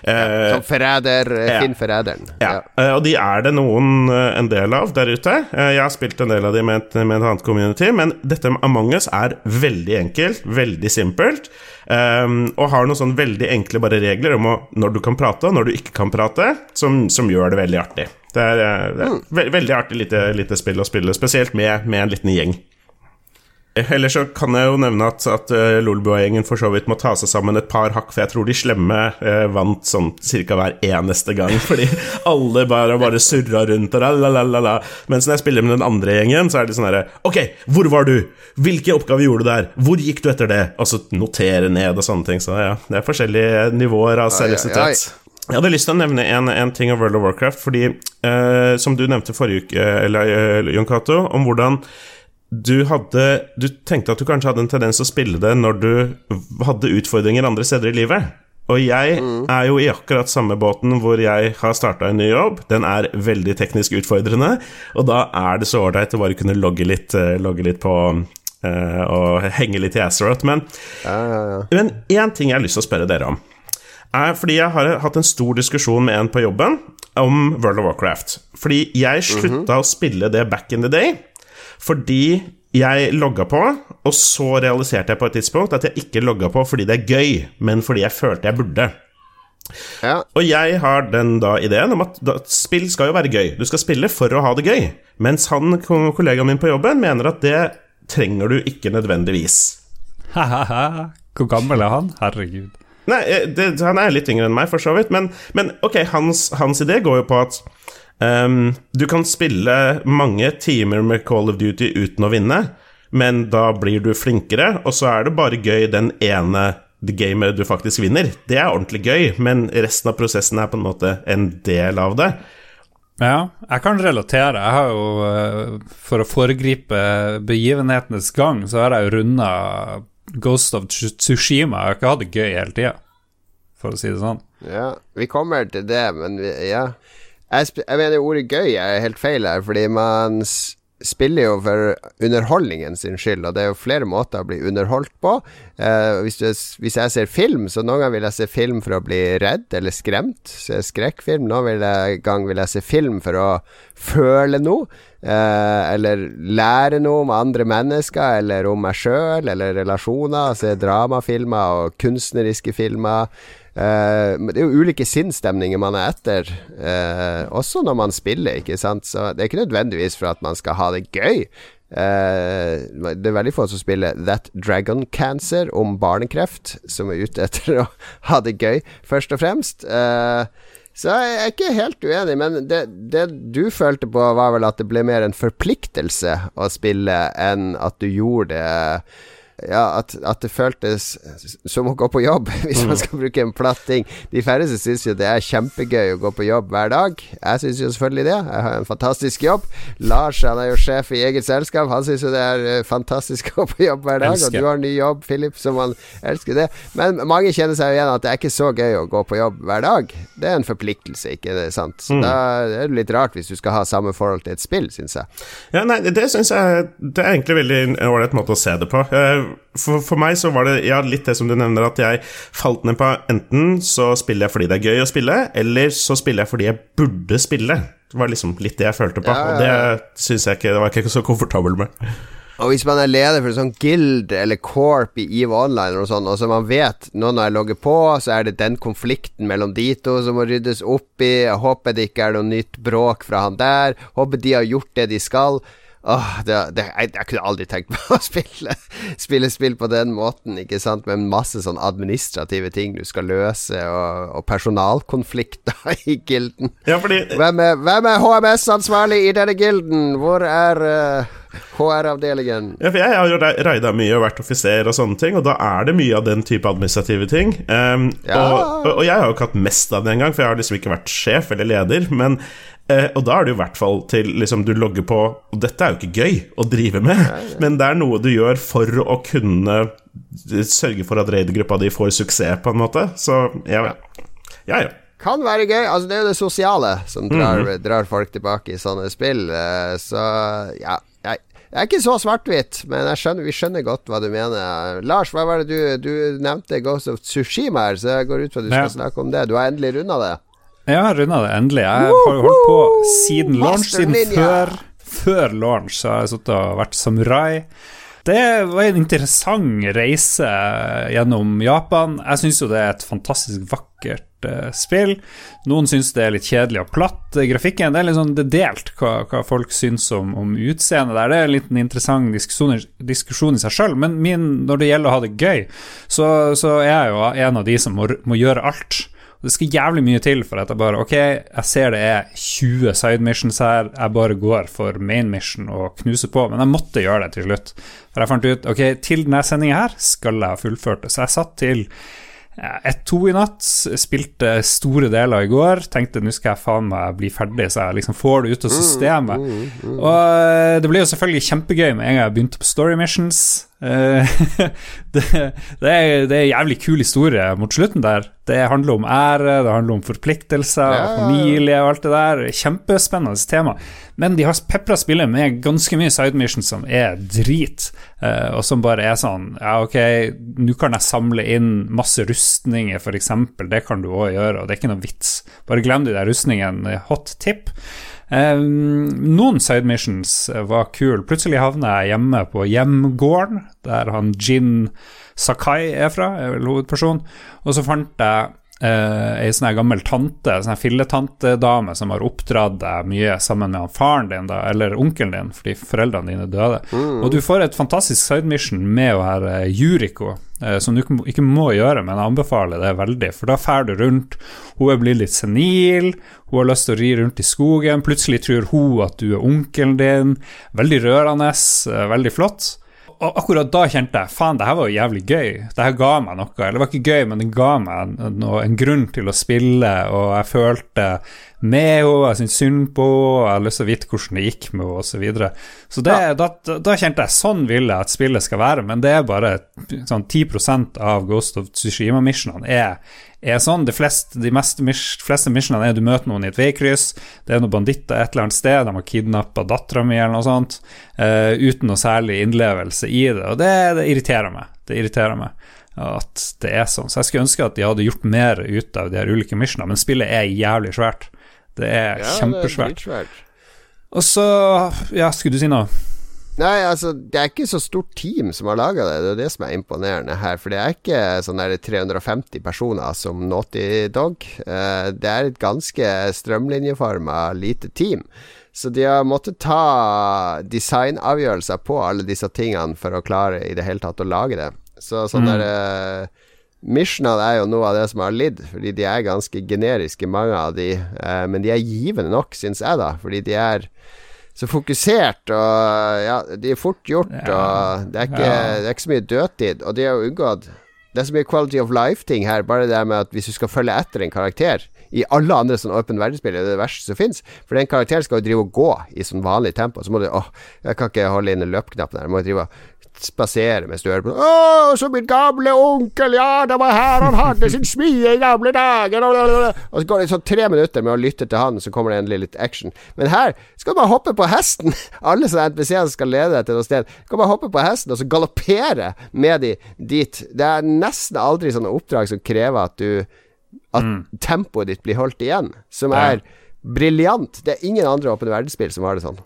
eh, Som forræder, Uh. Finn forræderen. ja, eh, og de er det noen eh, en del av der ute. Eh, Jeg har spilt en del av de med et, med et annet community, men dette med Among us er veldig enkelt, veldig simpelt, ehm, og har noen sånn veldig enkle bare regler om å, når du kan prate og når du ikke kan prate, som, som gjør det veldig artig. Det er, eh, det er ve veldig artig lite, lite spill å spille, spesielt med, med en liten gjeng. Ellers så kan jeg jo nevne at, at uh, Lolbua-gjengen for så vidt må ta seg sammen et par hakk, for jeg tror de slemme eh, vant sånn cirka hver eneste gang, fordi alle bare, bare surra rundt og la, la, la, la. Mens når jeg spiller med den andre gjengen, så er det sånn herre Ok, hvor var du? Hvilke oppgaver gjorde du der? Hvor gikk du etter det? Og så notere ned og sånne ting. Så ja, det er forskjellige nivåer av seriøsitet. Jeg hadde lyst til å nevne en, en ting av World of Warcraft, fordi eh, som du nevnte forrige uke, eller eh, Jon Cato, om hvordan du hadde Du tenkte at du kanskje hadde en tendens til å spille det når du hadde utfordringer andre steder i livet. Og jeg er jo i akkurat samme båten hvor jeg har starta en ny jobb. Den er veldig teknisk utfordrende, og da er det så ålreit å bare kunne logge litt, eh, logge litt på uh, og henge litt i Azeroth. Men Ja, ja, ja. én ting jeg har lyst til å spørre dere om. Er fordi jeg har hatt en stor diskusjon med en på jobben om World of Warcraft. Fordi jeg slutta å spille det back in the day fordi jeg logga på, og så realiserte jeg på et tidspunkt at jeg ikke logga på fordi det er gøy, men fordi jeg følte jeg burde. ja. Og jeg har den da ideen om at spill skal jo være gøy. Du skal spille for å ha det gøy. Mens han, kollegaen min på jobben, mener at det trenger du ikke nødvendigvis. Ha-ha-ha. Hvor gammel er han? Herregud. Nei, eh, det, han er litt yngre enn meg, for så vidt, men, men ok, hans, hans idé går jo på at ehm, du kan spille mange timer med Call of Duty uten å vinne, men da blir du flinkere, og så er det bare gøy den ene the gamet du faktisk vinner. Det er ordentlig gøy, men resten av prosessen er på en måte en del av det. Ja, jeg kan relatere. Jeg har jo, eh, for å foregripe begivenhetenes gang, så har jeg jo runda Ghost of Tsushima. Jeg har ikke hatt det gøy hele tida, for å si det sånn. Ja, vi kommer til det, men vi, ja. Jeg, jeg mener ordet gøy er helt feil her, fordi man spiller jo for underholdningen sin skyld, og det er jo flere måter å bli underholdt på. Eh, hvis, du, hvis, jeg ser film, så noen ganger vil jeg se film for å bli redd eller skremt. Se skrekkfilm. Noen gang vil jeg se film for å føle noe. Eh, eller lære noe om andre mennesker, eller om meg sjøl, eller relasjoner. Se dramafilmer og kunstneriske filmer. Uh, det er jo ulike sinnsstemninger man er etter, uh, også når man spiller, ikke sant. Så det er ikke nødvendigvis for at man skal ha det gøy. Uh, det er veldig få som spiller That Dragon Cancer om barnekreft, som er ute etter å ha det gøy, først og fremst. så jeg er ikke helt uenig, men det, det, du følte på, var vel at det ble mer en forpliktelse å spille enn at du gjorde det ja, at, at, det føltes som å gå på jobb, hvis man mm. skal bruke en platt ting. De færreste syns jo det er kjempegøy å gå på jobb hver dag. Jeg syns jo selvfølgelig det. Jeg har en fantastisk jobb. Lars han er jo sjef i eget selskap. Han syns jo det er eh, fantastisk å gå på jobb hver dag. Elsker. Og du har ny jobb, Philip, som han elsker det. Men mange kjenner seg jo igjen at det er ikke så gøy å gå på jobb hver dag. Det er en forpliktelse, ikke det sant? Så mm. da er det litt rart hvis du skal ha samme forhold til et spill, syns jeg. Ja, nei, det syns jeg Det er egentlig veldig ålreit måte å se det på. Jeg for, for, meg så var det ja, litt det som du nevner, at jeg falt ned på enten så spiller jeg fordi det er gøy å spille, eller så spiller jeg fordi jeg burde spille. Det var liksom litt det jeg følte på, ja, ja, og det syns jeg ikke Det var jeg ikke så komfortabel med. Og hvis man er leder for sånn guild eller corp i EVE Online, og sånn, og så man vet nå når jeg logger på, så er det den konflikten mellom de to som må ryddes opp i, jeg håper det ikke er noe nytt bråk fra han der, håper de har gjort det de skal. Åh, det, det, jeg, jeg, kunne aldri tenkt meg å spille, spille spill på den måten, ikke sant, med masse sånn administrative ting du skal løse, og, og personalkonflikter i gilden. Ja, fordi... hvem, er, er HMS-ansvarlig i denne gilden? Hvor er uh, HR-avdelingen? Ja, jeg har jo raida mye og vært offiser og sånne ting, og da er det mye av den type administrative ting. Um, ja. og, og, jeg har jo ikke hatt mest av det engang, for jeg har liksom ikke vært sjef eller leder, men Eh, og da er det jo i hvert fall til liksom, du logger på Og dette er jo ikke gøy å drive med, ja, ja. men det er noe du gjør for å kunne sørge for at raidergruppa di får suksess, på en måte. Så ja, ja. ja. Kan være gøy. Altså, det er jo det sosiale som drar, mm. drar folk tilbake i sånne spill. Eh, så ja. Jeg, jeg er ikke så svart-hvitt, men skjønner, vi skjønner godt hva du mener. Lars, hva var det du, du nevnte Ghost of Tsushima her, så jeg går ut fra at du skal snakke om det. Du har endelig runda det? Ja, jeg runda det endelig. Jeg har holdt på siden launch, siden før, før launch, så har jeg sittet og vært samurai. Det var en interessant reise gjennom Japan. Jeg syns jo det er et fantastisk vakkert uh, spill. Noen syns det er litt kjedelig og platt. Grafikken det er litt sånn det er delt hva, hva folk syns om, om utseendet der. Det er en liten interessant diskusjon, diskusjon i seg sjøl, men min, når det gjelder å ha det gøy, så, så er jeg jo en av de som må, må gjøre alt. Det skal jævlig mye til for at jeg bare Ok, jeg ser det er 20 side missions her, jeg bare går for main mission og knuser på, men jeg måtte gjøre det til slutt. For jeg fant ut ok, til denne sendinga her skal jeg ha fullført det. Så jeg satt til ett-to i natt, spilte store deler i går. Tenkte nå skal jeg faen meg bli ferdig, så jeg liksom får det ut av systemet. Mm, mm, mm. Og eh, det ble jo selvfølgelig kjempegøy med en gang jeg begynte på story missions. Eh, det, det, er, det er en jævlig kul historie mot slutten der. Det handler om ære, det handler om forpliktelser, ja. familie og alt det der. Kjempespennende tema. Men de har pepra spillet med ganske mye side missions som er drit, eh, og som bare er sånn Ja, ok, nå kan jeg samle inn masse rustninger, f.eks. Det kan du òg gjøre, og det er ikke noe vits. Bare glem de der rustningene. Hot tip. Noen side missions var kule. Plutselig havna jeg hjemme på hjemgården, der han Jin Sakai er fra, er vel hovedperson. Og så fant jeg uh, ei sånn gammel tante, sånn filletantedame som har oppdratt deg mye sammen med faren din, da, eller onkelen din, fordi foreldrene dine døde. Mm. Og du får et fantastisk side mission med å være Juriko, uh, som du ikke må gjøre, men jeg anbefaler det veldig, for da drar du rundt. Hun er blitt litt senil, hun har lyst til å ri rundt i skogen, plutselig tror hun at du er onkelen din. Veldig rørende, uh, veldig flott. Og akkurat da kjente jeg faen, det her var jo jævlig gøy. Det her ga meg noe. Eller det var ikke gøy, men det ga meg noe, en grunn til å spille, og jeg følte med henne, jeg syntes synd på henne, jeg hadde lyst til å vite hvordan det gikk med henne, osv. Så, videre. så det, ja. da, da, kjente jeg sånn vil jeg at spillet skal være, men det er bare sånn 10% av Ghost of Tsushima-missionene er er sånn. De fleste, de mest, fleste missionene er du møter noen i et veikryss, det er noen banditter et eller annet sted, de har kidnappa dattera mi eller noe sånt, uh, uten noe særlig innlevelse i det. Og det, det, irriterer meg. Det irriterer meg at det er sånn. Så jeg skulle ønske at de hadde gjort mer ut av de her ulike missionene, men spillet er jævlig svært. Det er ja, kjempesvært. Det er og så Ja, skulle du si noe? Nei, altså, det er ikke så stort team som har laga det. Det er det som er imponerende her. For det er ikke sånn 350 personer som Naughty Dog. Eh, det er et ganske strømlinjeforma lite team. Så de har måttet ta designavgjørelser på alle disse tingene for å klare i det hele tatt å lage det. Så sånn mm. der Missional er jo noe av det som har lidd, fordi de er ganske generiske, mange av de. Uh, men de er givende nok, syns jeg, da. Fordi de er så fokusert, og ja, de er fort gjort, og det er, ikke, det er, ikke, så mye dødtid. Og de har unngått Det er så mye quality of life-ting her, bare det med at hvis du skal følge etter en karakter i alle andre sånn åpen verdensspill er det det verste som fins. For den karakteren skal jo drive og gå i sånn vanlig tempo. Så må du Åh, jeg kan ikke holde inn løpeknappen her. Jeg må drive og spasere mens du hører på Å, så min gamle onkel, ja, det var her han hadde sin smie i gamle dager Og så går det sånn tre minutter med å lytte til han, så kommer det endelig litt action. Men her skal du bare hoppe på hesten. Alle sånne NPC-er skal lede deg til noe sted. Du kan bare hoppe på hesten og så galoppere med de dit. Det er nesten aldri sånne oppdrag som krever at du At mm. tempoet ditt blir holdt igjen, som er ja. briljant. Det er ingen andre åpne verdensspill som har det sånn.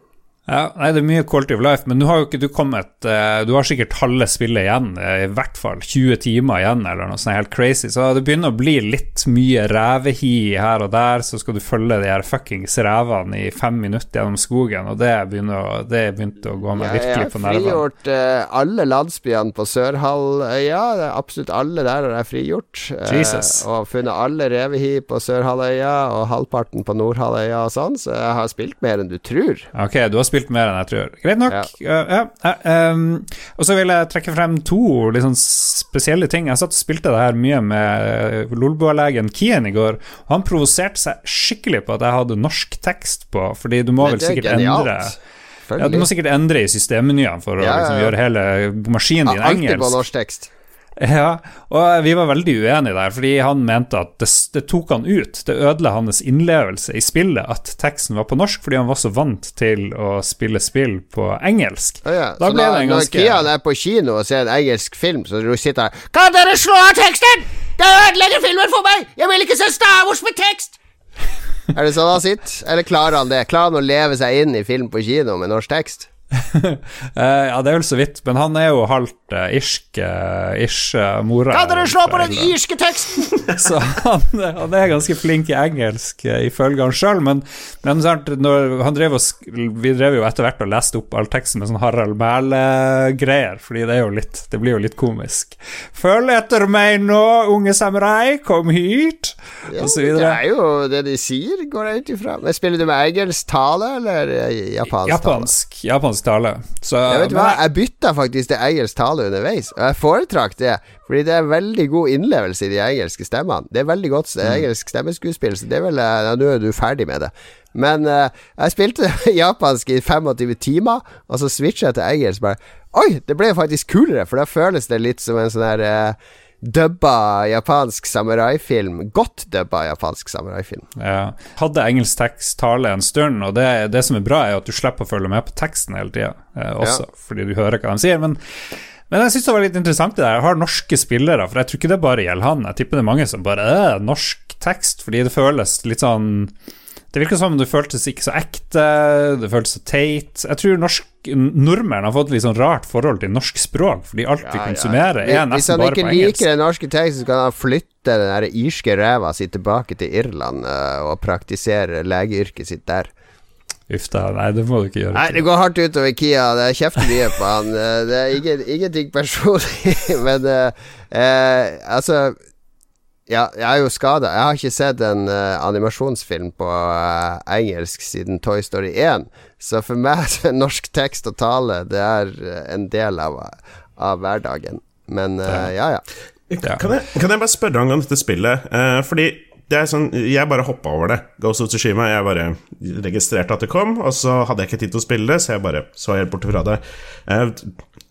Ja, nei, Det er mye quality of life, men nå har jo ikke du kommet uh, Du har sikkert halve spillet igjen, uh, i hvert fall 20 timer igjen, eller noe sånt helt crazy. Så det begynner å bli litt mye revehi her og der. Så skal du følge de her fuckings revene i fem minutter gjennom skogen, og det begynner å, det begynte å gå meg virkelig på nervene. Jeg har frigjort uh, alle landsbyene på Sørhalvøya. Absolutt alle der har jeg frigjort. og funnet alle revehi på Sørhalvøya, og halvparten på Nordhalvøya og sånn, så jeg har spilt mer enn du tror. Ok, du har spilt spilt mer enn jeg tror. Greit nok. Ja. Uh, ja. Um, og så vil jeg trekke frem to liksom, spesielle ting. Jeg satt og spilte det her mye med Lolbua-legen Kien i går. Og han provoserte seg skikkelig på at jeg hadde norsk tekst på, fordi du må vel sikkert endre ja, Du må sikkert endre i systemmenyene for å liksom, gjøre hele maskinen din engelsk. Alltid på norsk tekst. Ja, og vi var veldig uenige der, fordi han mente at det, det tok han ut. Det ødela hans innlevelse i spillet at teksten var på norsk, fordi han var så vant til å spille spill på engelsk. Oh, ja. Da så ble det en ganske Når Kian er på kino og ser en engelsk film, så du sitter her Kan dere slå av teksten?! Det ødelegger filmen for meg! Jeg vil ikke se Star Wars med tekst! er det sånn han sitter? Eller klarer han det? Klarer han å leve seg inn i film på kino med norsk tekst? Eh, ja, det er vel så vidt, men han er jo halvt uh, irsk, uh, ish uh, mora. Kan dere slå på den irske teksten?! så han, han, er ganske flink i engelsk, uh, ifølge han sjøl, men, men drev og, vi drev jo etter hvert og leste opp all teksten med sånn Harald Mæhle-greier, fordi det litt Det blir jo litt komisk. Følg etter meg nå, unge samurai, kom hit! Ja, og så videre. Det er jo det de sier, går jeg ut ifra. Men spiller du med engelsk tale, eller japansk, japansk tale? Japansk tale. Så, jeg vet hva, jeg bytta faktisk til engelsk tale underveis, og jeg foretrakk det. Fordi det er veldig god innlevelse i de engelske stemmene. Det er veldig godt mm. engelsk stemmeskuespill, så det er vel ja, Nå er du ferdig med det. Men uh, jeg spilte japansk i 25 timer, og så switcha jeg til engelsk. Bare Oi, det ble faktisk kulere, for da føles det litt som en sånn her uh, dubba japansk samuraifilm. Godt dubba japansk samuraifilm. Ja. Hadde engelsk tekst tale en stund, og det, det, som er bra, er at du slipper å følge med på teksten hele tida eh, også, ja. fordi du hører hva de sier. Men, men jeg syns det var litt interessant det der. Jeg har norske spillere, for jeg tror ikke det bare gjelder han. Jeg tipper det er mange som bare er norsk tekst, fordi det føles litt sånn det virker som det føltes ikke så ekte, det føltes så teit. Jeg tror norsk, nordmenn har fått litt sånn rart forhold til norsk språk, fordi alt vi konsumerer, ja, ja. er nesten bare på engelsk. Hvis han ikke liker den norske teksten, så kan han flytte den der irske ræva si tilbake til Irland uh, og praktisere legeyrket sitt der. Uff da, nei, det må du ikke gjøre. Nei, Det går hardt utover Kia. Det er kjeft mye på han. Det er ingen, ingenting personlig, men uh, uh, altså Ja, jeg er jo skada. Jeg har ikke sett en uh, animasjonsfilm på uh, engelsk siden Toy Story 1. Så for meg så er norsk tekst og tale Det er uh, en del av, av hverdagen. Men ja, ja. ja. Kan, jeg, kan, jeg, bare spørre angående dette spillet? fordi det er sånn, Jeg bare hoppa over det. Ghost of Tsushima. Jeg bare registrerte at det kom, og så hadde jeg ikke tid til å spille det, så jeg bare så helt bort fra det.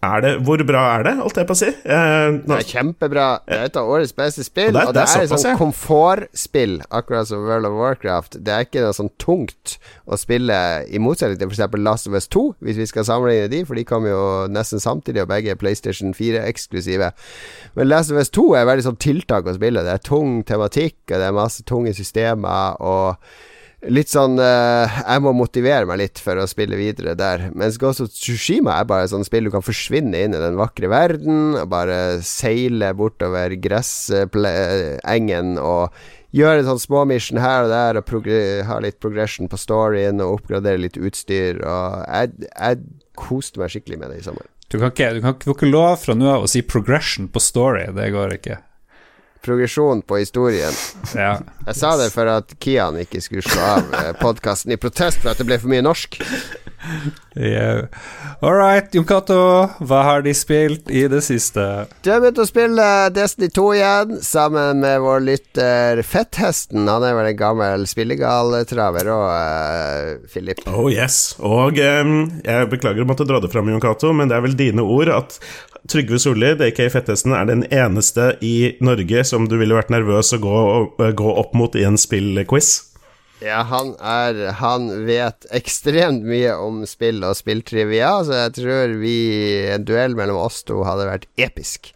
Er det, hvor bra er det, holdt jeg på å si? Eh, det er kjempebra. Det er et av årets beste spill. Og det, og det, det er, et sånn komfortspill, akkurat som World of Warcraft. Det er ikke noe sånn tungt å spille, i motsetning til f.eks. Last of Us 2, hvis vi skal sammenligne de, for de kom jo nesten samtidig, og begge er PlayStation 4-eksklusive. Men Last of Us 2 er veldig sånn tiltak å spille. Det er tung tematikk, og det er masse tunge systemer. og litt sånn uh, Jeg må motivere meg litt for å spille videre der. Mens Ghost of Tsushima er bare et sånt spill du kan forsvinne inn i den vakre verden. Og bare seile bortover gressengen og gjøre sånn småmission her og der. Og ha litt progression på storyen og oppgradere litt utstyr. Og jeg, jeg koste meg skikkelig med det i sommer. Du kan ikke, du kan ikke lov fra nå av å si progression på story. Det går ikke progresjon på historien. Ja. Jeg sa det for at Kian ikke skulle slå av eh, podkasten i protest for at det ble for mye norsk. Yeah. All right, Jon Cato, hva har de spilt i det siste? Du har begynt å spille Destiny 2 igjen, sammen med vår lytter Fetthesten. Han er vel en gammel spillegaltraver òg, uh, Philip? Oh yes. Og um, jeg beklager å måtte dra det fram, Jon Cato, men det er vel dine ord at Trygve Solli, DK Fettesten, er den eneste i Norge som du ville vært nervøs å gå, gå opp mot i en spillquiz? Ja, han er Han vet ekstremt mye om spill og spilltrivia, så jeg tror vi en duell mellom oss to hadde vært episk.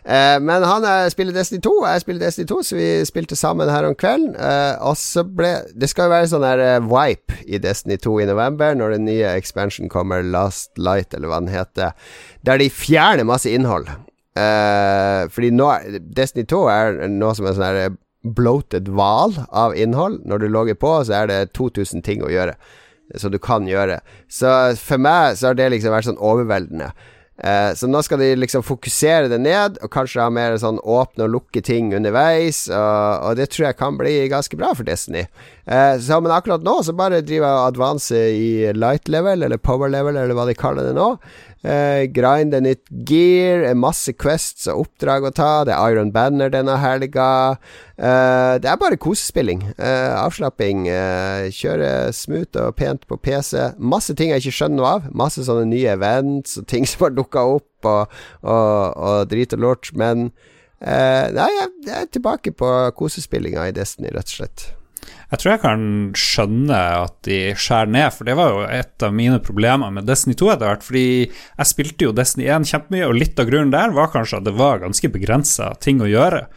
Eh, men han er, spiller Destiny 2, jeg spiller Destiny 2, så vi spilte sammen her om kvelden. Eh, og så ble Det skal jo være sånn her eh, wipe i Destiny 2 i november, når den nye expansion kommer, Last Light, eller hva den heter, der de fjerner masse innhold. Eh, fordi nå Destiny 2 er noe som er sånn her bloated hval av innhold. Når du logger på, så er det 2000 ting å gjøre. Som du kan gjøre. Så for meg så har det liksom vært sånn overveldende. Eh, så nå skal de liksom fokusere det ned, og kanskje ha mer sånn åpne og lukke ting underveis. Og, og det tror jeg kan bli ganske bra for Destiny. Eh, så, men akkurat nå så bare driver jeg og advanser i light level, eller power level, eller hva de kaller det nå. Uh, grinde nytt gear, masse quests og oppdrag å ta. Det er Iron Banner denne helga. Uh, det er bare kosespilling. Uh, avslapping. kjøre smooth og pent på PC. Masse ting jeg ikke skjønner noe av. Masse sånne nye events og ting som har dukka opp, og, og, og drit og lort. Men nei, jeg, jeg er tilbake på kosespillinga i Destiny, rett og slett. Jeg tror jeg kan skjønne at de skjærer ned, for det var jo et av mine problemer med Destiny 2 etter hvert. Fordi jeg spilte jo Destiny 1 kjempemye, og litt av grunnen der var kanskje at det var ganske begrensa ting å gjøre.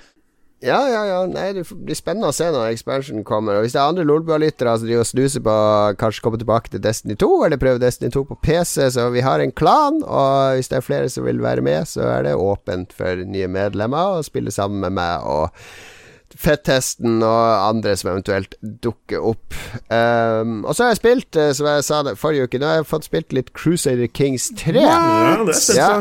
Ja, ja, ja. Nei, det blir spennende å se når expansion kommer. Og Hvis det er andre Lolbua-lyttere som driver og snuser på kanskje komme tilbake til Destiny 2, eller prøve Destiny 2 på PC, så vi har en klan. Og hvis det er flere som vil være med, så er det åpent for nye medlemmer å spille sammen med meg. og Fettesten og andre som eventuelt dukker opp. Um, og så har jeg spilt, uh, som jeg sa det forrige uke, nå har jeg fått spilt litt Crusader Kings 3. Ja, det ja.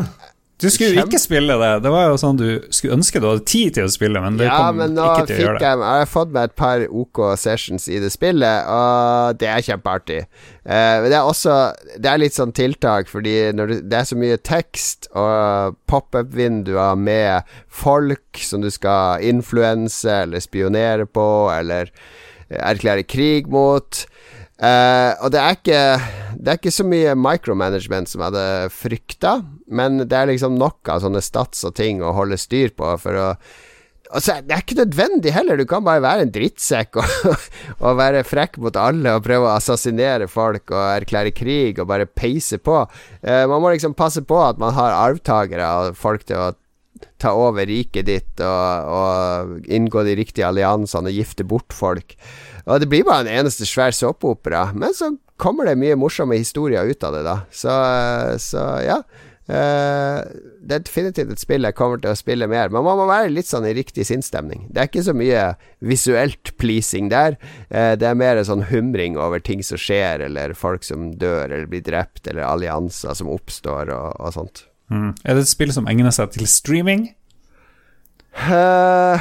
Du skulle jo ikke spille det. Det var jo sånn du skulle ønske du hadde tid til å spille, men det ja, kom men ikke til å gjøre det. Jeg, jeg har fått meg et par OK sessions i det spillet, og det er kjempeartig. Uh, det er også Det er litt sånn tiltak, fordi du, det er så mye tekst og pop-up-vinduer med folk som du skal influense eller spionere på, eller erklære krig mot. Uh, og det er, ikke, det er ikke så mye micromanagement som jeg hadde frykta, men det er liksom nok av sånne stats og ting å holde styr på for å Altså, det er ikke nødvendig heller, du kan bare være en drittsekk og, og være frekk mot alle og prøve å assassinere folk og erklære krig og bare peise på. Uh, man må liksom passe på at man har arvtakere og folk til å ta over riket ditt og, og inngå de riktige alliansene og gifte bort folk. Og det blir bare en eneste svær såpeopera. Men så kommer det mye morsomme historier ut av det, da. Så, så ja. Uh, det er definitivt et spill jeg kommer til å spille mer, men man må være litt sånn i riktig sinnsstemning. Det er ikke så mye visuelt pleasing der. Uh, det er mer sånn humring over ting som skjer, eller folk som dør eller blir drept, eller allianser som oppstår, og, og sånt. Mm. Er det et spill som egner seg til streaming? Uh,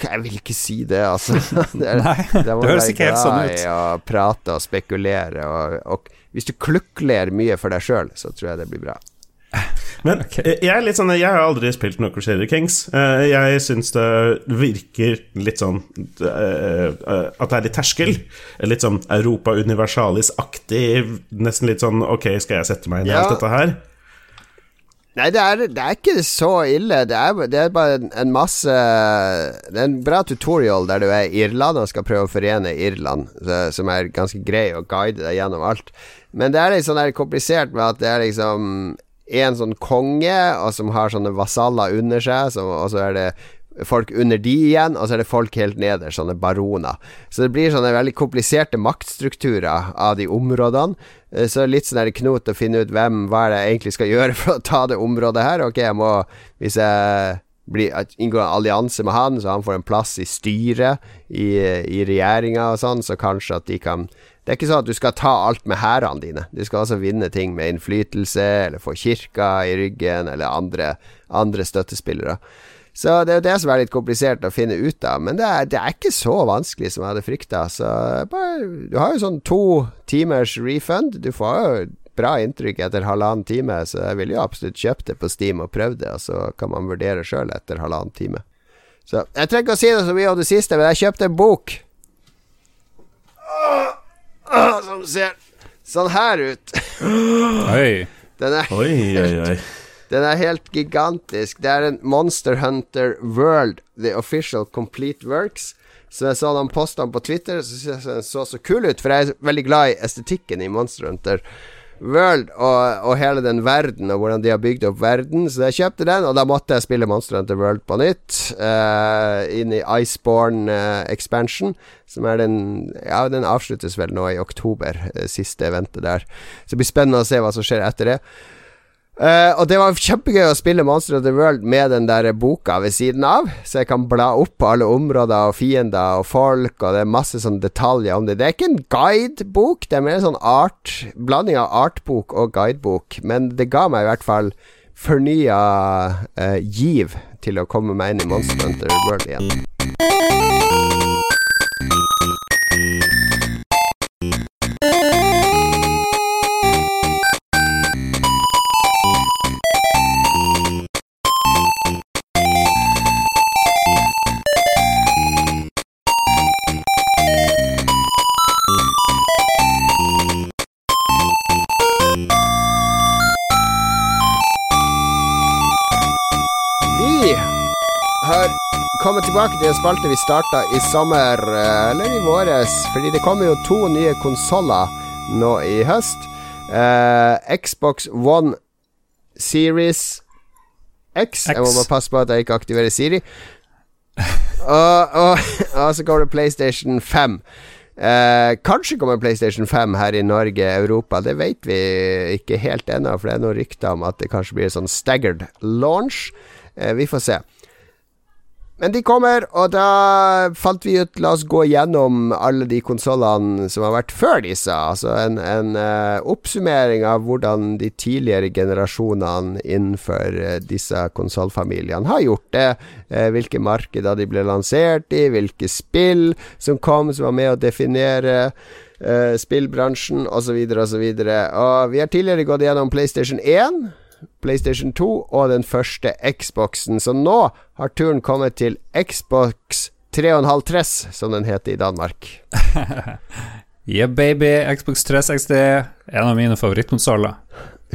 Jeg vil ikke si det, altså. Det, er, Nei, det det høres ikke helt sånn ut. i Å prate og spekulere. Og, og hvis du klukler mye for deg sjøl, så tror jeg det blir bra. Men okay. jeg er litt sånn Jeg har aldri spilt noe Crusader Kings. Eh, Jeg syns det virker litt sånn eh, eh, At det er litt terskel. Litt sånn Europa Universalis-aktig. Nesten litt sånn Ok, skal jeg sette meg inn i Ja. alt dette her? Nei, det er, det er ikke så ille. Det er, det er bare en, masse Det er en bra tutorial der du er i Irland og skal prøve å forene Irland, som er ganske grei å guide deg gjennom alt. Men det er litt sånn der komplisert med at det er liksom en sånn konge, og som har sånne vasaller under seg, som, og så er det folk under de igjen, og så er det folk helt nederst, sånne baroner. Så det blir sånne veldig kompliserte maktstrukturer av de områdene. Eh, Så litt sånn der knot å finne ut hvem hva er det jeg egentlig skal gjøre for å ta det området her. Ok, jeg må Hvis jeg blir, inngår en allianse med han, så han får en plass i styret, i, i regjeringa og sånn, så kanskje at de kan Det er ikke sånn at du skal ta alt med hærene dine. Du skal også vinne ting med innflytelse, eller få kirka i ryggen, eller andre, andre støttespillere. Så det er jo det som er litt komplisert å finne ut av, men det er, det er ikke så vanskelig som jeg hadde frykta. Du har jo sånn to timers refund. Du får jo bra inntrykk etter halvannen time, så jeg ville jo absolutt kjøpt det på Steam og prøvd det, og så kan man vurdere sjøl etter halvannen time. Så jeg trenger ikke å si det så mye om det siste, men jeg kjøpte en bok Uh. Som ser sånn her ut. Oi. Den er Oi, oi, oi. den er helt gigantisk. Det er en Monster Hunter World, The Official Complete Works. Så jeg så han postene på Twitter, så syntes jeg den så så kul ut. For jeg er veldig glad i estetikken i Monster Hunter World og, og hele den verden, og hvordan de har bygd opp verden. Så jeg kjøpte den, og da måtte jeg spille Monster Hunter World på nytt. Uh, inn i Iceborne uh, Expansion, som er den Ja, den avsluttes vel nå i oktober, uh, siste eventet der. Så det blir spennende å se hva som skjer etter det. Eh, og det var kjempegøy å spille Monster of the World med den der boka ved siden av, så jeg kan bla opp på alle områder og fiender og folk, og det er masse sånne detaljer om det. Det er ikke en guidebok, det er mer en sånn art, blanding av artbok og guidebok, men det ga meg i hvert fall fornya uh, giv til å komme meg inn i Monster Hunter World igjen. Tilbake til en spalte vi starta i sommer, eh, eller i våres, fordi det kommer jo to nye konsoller nå i høst. Eh, Xbox One Series X. Jeg må bare passe på at jeg ikke aktiverer Siri. Og, og, og så kommer det PlayStation 5. Eh, kanskje kommer PlayStation 5 her i Norge, Europa. Det vet vi ikke helt ennå, for det er noen rykter om at det kanskje blir sånn staggered launch. Eh, vi får se. Men de kommer, og da fant vi ut La oss gå gjennom alle de konsollene som har vært før disse. Altså en, en uh, oppsummering av hvordan de tidligere generasjonene innenfor uh, disse konsollfamiliene har gjort det. Uh, hvilke markeder de ble lansert i, hvilke spill som kom, som var med å definere spillbransjen, osv., osv. Og vi har tidligere gått gjennom PlayStation 1. PlayStation 2 og den første Xboxen. Så nå har turen kommet til Xbox 3,5 Tress, som den heter i Danmark. Yeah, baby. Xbox 360. En av mine favorittkonsoller.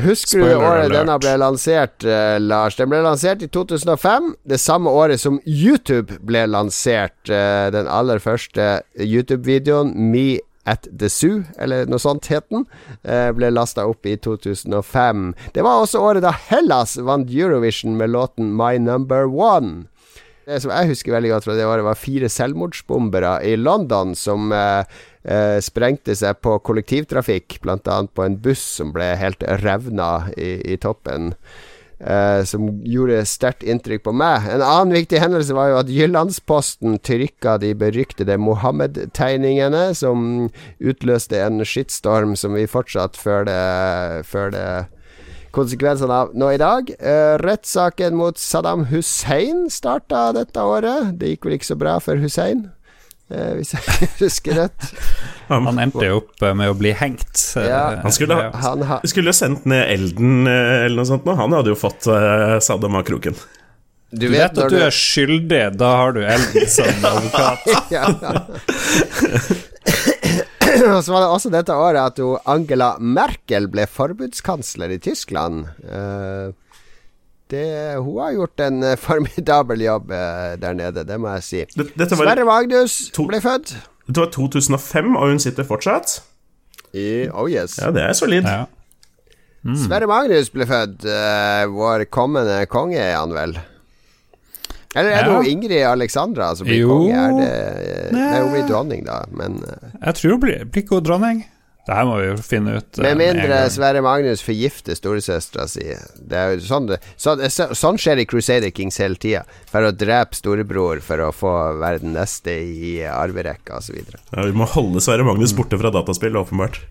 Husker du året alert. denne ble lansert, eh, Lars? Den ble lansert i 2005, det samme året som YouTube ble lansert. eh, den aller første YouTube-videoen, Me at the Zoo, eller noe sånt het den, eh, ble lasta opp i 2005. Det var også året da Hellas vant Eurovision med låten My Number One. Det som jeg husker veldig godt fra det året, var fire selvmordsbombere i London som eh, eh, sprengte seg på kollektivtrafikk, bl.a. på en buss som ble helt revna i, i toppen. Eh, som gjorde sterkt inntrykk på meg. En annen viktig hendelse var jo at Jyllandsposten trykka de beryktede Mohammed-tegningene, som utløste en skittstorm som vi fortsatt føler, føler konsekvensene av nå i dag. Uh, rettssaken mot Saddam Hussein starta dette året. Det gikk vel ikke så bra for Hussein, hvis jeg husker rett. Han endte jo opp med å bli hengt. Ja, Han skulle, ha, Han ha, skulle sendt ned elden eh, eller noe sånt, og han hadde jo fått uh, Saddam av kroken. du Du vet at du er skyldig, da har du Elden som advokat. ja. Så var det også dette året at jo Angela Merkel ble forbudskansler i Tyskland. Eh, det, hun har gjort en eh, formidabel jobb eh, der nede, det må jeg si. Dette var, Sverre Magnus to- ble født. det var 2005, og hun sitter fortsatt. I, oh yes. Ja, det er solid. Ja. Sverre Magnus ble født. eh, vår kommende konge er han vel? Eller er det Ja. hun Ingrid Alexandra som blir Jo. konge? Er det, nei, hun blir dronning, da, men Jeg tror hun blir, blir ikke hun dronning. Det her må vi jo finne ut. eh, Med mindre. Sverre Magnus forgifter storesøstera si. Det er jo sånn, det, sånn, så, sånn skjer i Crusader Kings hele tida. For å drepe storebror for å få være den neste i arverekka osv. Ja, vi må holde Sverre Magnus borte fra dataspill, åpenbart.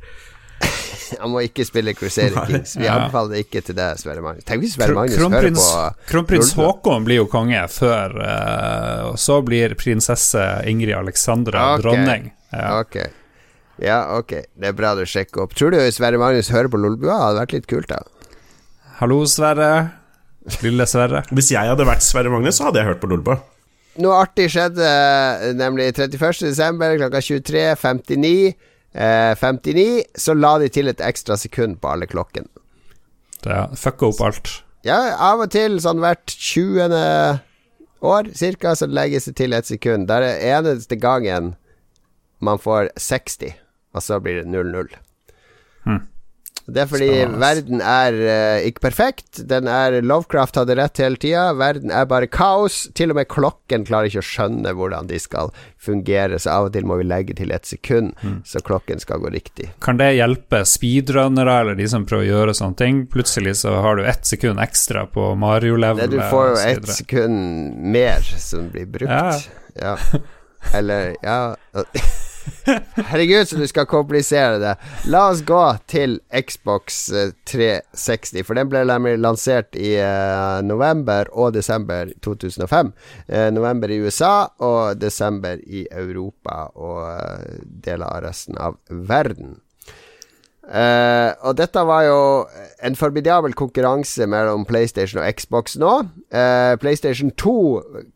Han må ikke spille Crusader Kings. Vi Ja. anbefaler det ikke til deg, Sverre Magnus. Tenk hvis Sverre Magnus hører Kronprins, på Kronprins Haakon blir jo konge før, eh, og så blir prinsesse Ingrid Alexandra okay. dronning. Ja. Ok. Ja, ok. Det er bra du sjekker opp. Tror du Sverre Magnus hører på Lolbua? Det hadde vært litt kult, da. Hallo, Sverre. Lille Sverre. Hvis jeg hadde vært Sverre Magnus, så hadde jeg hørt på Lolbua. Noe artig skjedde, nemlig 31. desember klokka 23.59. Eh, 59, så la de til et ekstra sekund på alle klokken. Det fucka opp alt. Ja, av og til, sånn hvert 20. år cirka, så legges det til et sekund. Det er det eneste gangen man får 60, og så blir det 0-0. Hm. Det er fordi Spennende. verden er uh, ikke perfekt. Den er Lovecraft hadde rett hele tida. Verden er bare kaos. Til og med klokken klarer ikke å skjønne hvordan de skal fungere, så av og til må vi legge til et sekund, så klokken skal gå riktig. Kan det hjelpe speedrunnere eller de som prøver å gjøre sånne ting? Plutselig så har du ett sekund ekstra på Mario-level. du får jo ett sekund mer som blir brukt. Ja. Eller Ja. Herregud, så du skal komplisere det. La oss gå til Xbox eh, 360, for den ble lansert i uh, november og desember 2005. Uh, november i USA og desember i Europa og uh, deler av resten av verden. Eh, og dette var jo en formidabel konkurranse mellom PlayStation og Xbox nå. Uh, PlayStation 2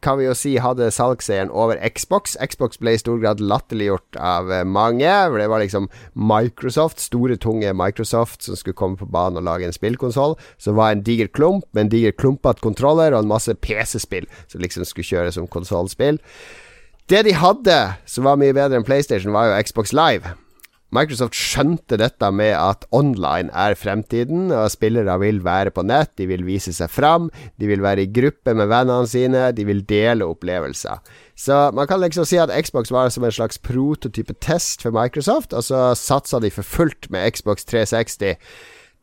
kan vi jo si hadde salgsseieren over Xbox. Xbox ble i stor grad latterliggjort av eh, mange. For det var liksom Microsoft, store, tunge Microsoft, som skulle komme på banen og lage en spillkonsoll. Som var en diger klump med en diger klumpete kontroller og en masse PC-spill som liksom skulle kjøre som konsollspill. Det de hadde som var mye bedre enn PlayStation, var jo Xbox Live. Microsoft skjønte dette med at online er fremtiden, og spillere vil være på nett, de vil vise seg fram, de vil være i gruppe med vennene sine, de vil dele opplevelser. Så man kan liksom si at Xbox var som en slags prototype test for Microsoft, og så satsa de for fullt med Xbox 360.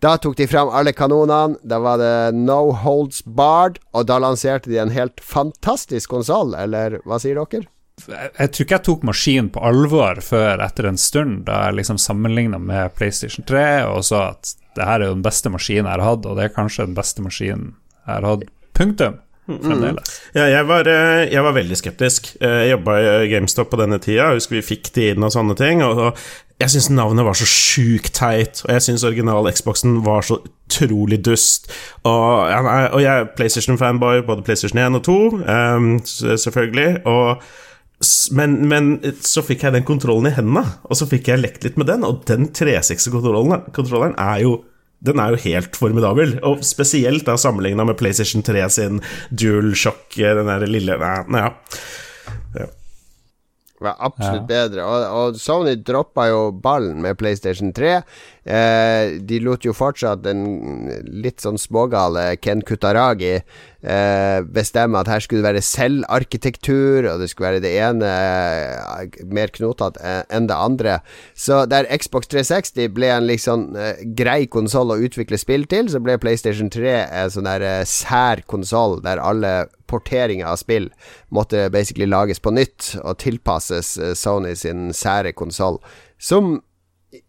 Da tok de fram alle kanonene, da var det no holds barred, og da lanserte de en helt fantastisk konsoll, eller hva sier dere? Jeg, jeg tror ikke jeg tok maskinen på alvor før etter en stund, da jeg liksom sammenligna med PlayStation 3 og så at det her er jo den beste maskinen jeg har hatt, og det er kanskje den beste maskinen jeg har hatt. Punktum. Mm. Ja, jeg var, eh, jeg var veldig skeptisk. Eh, Jeg jobba i GameStop på denne tida, jeg husker vi fikk de inn og sånne ting. Og jeg syns navnet var så sjukt teit, og jeg syns original Xboxen var så utrolig dust. Og, og jeg er PlayStation-fanboy, både PlayStation 1 og 2, um, selvfølgelig. Og men, men så fikk jeg den kontrollen i hendene, og så fikk jeg lekt litt med den, og den 360-kontrolleren kontrolleren er jo den er jo helt formidabel, og spesielt da sammenligna med PlayStation 3 sin DualShock, den der lille Nei, nei ja. var absolutt bedre. Og, og Sony droppa jo ballen med PlayStation 3. Eh, de lot jo fortsatt den litt sånn smågale Ken Kutaragi eh, bestemme at her skulle det være selvarkitektur, og det skulle være det ene eh, mer knotete enn det andre. Så der Xbox 360 ble en liksom eh, grei konsoll å utvikle spill til, så ble PlayStation 3 en sånn der eh, sær konsoll der alle porteringer av spill måtte basically lages på nytt og tilpasses eh, Sony sin sære konsoll, som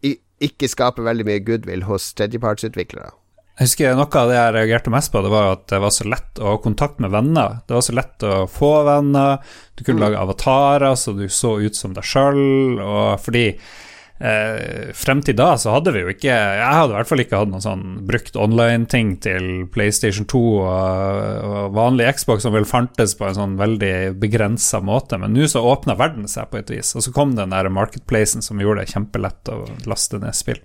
i, ikke skaper veldig mye goodwill hos tredjepartsutviklere. Jeg husker Noe av det jeg reagerte mest på, det var at det var så lett å ha kontakt med venner. Det var så lett å få venner. Du kunne mm. lage avatarer så du så ut som deg sjøl. Fordi eh, frem til da så hadde vi jo ikke Jeg hadde i hvert fall ikke hatt noen sånn brukt online-ting til PlayStation 2 og, og, vanlig Xbox som vel fantes på en sånn veldig begrensa måte. Men nå så åpna verden seg på et vis, og så kom den der marketplacen som gjorde det kjempelett å laste ned spill.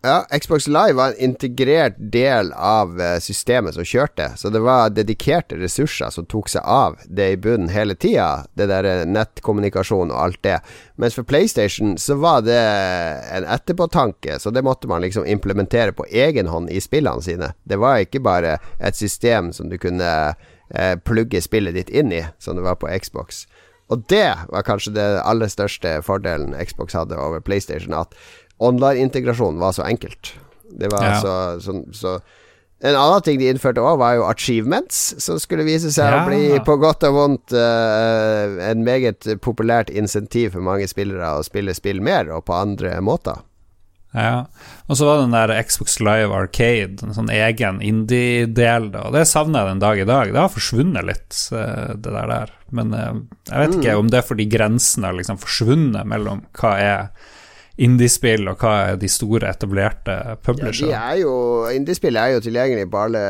Ja, Xbox Live var en integrert del av eh, systemet som kjørte. Så det var dedikerte ressurser som tok seg av det i bunnen hele tida. Det der eh, nettkommunikasjon og alt det. Mens for PlayStation så var det en etterpåtanke, så det måtte man liksom implementere på egen hånd i spillene sine. Det var ikke bare et system som du kunne eh, plugge spillet ditt inn i, som det var på Xbox. Og det var kanskje det aller største fordelen Xbox hadde over PlayStation. At online-integrasjonen var så enkelt. Det var ja. altså så, så, En annen ting de innførte òg, var jo achievements, som skulle vise seg ja. å bli på godt og vondt uh, en meget populært insentiv for mange spillere å spille spill mer, og på andre måter. Ja, og så var den der Xbox Live Arcade, en sånn egen indie-del, og det savner jeg den dag i dag. Det har forsvunnet litt, eh, det der der. Men uh, jeg vet ikke mm. om det er fordi grensene har liksom forsvunnet mellom hva er indiespill, og hva er de store, etablerte publisherne? Ja, indiespill er jo tilgjengelig på alle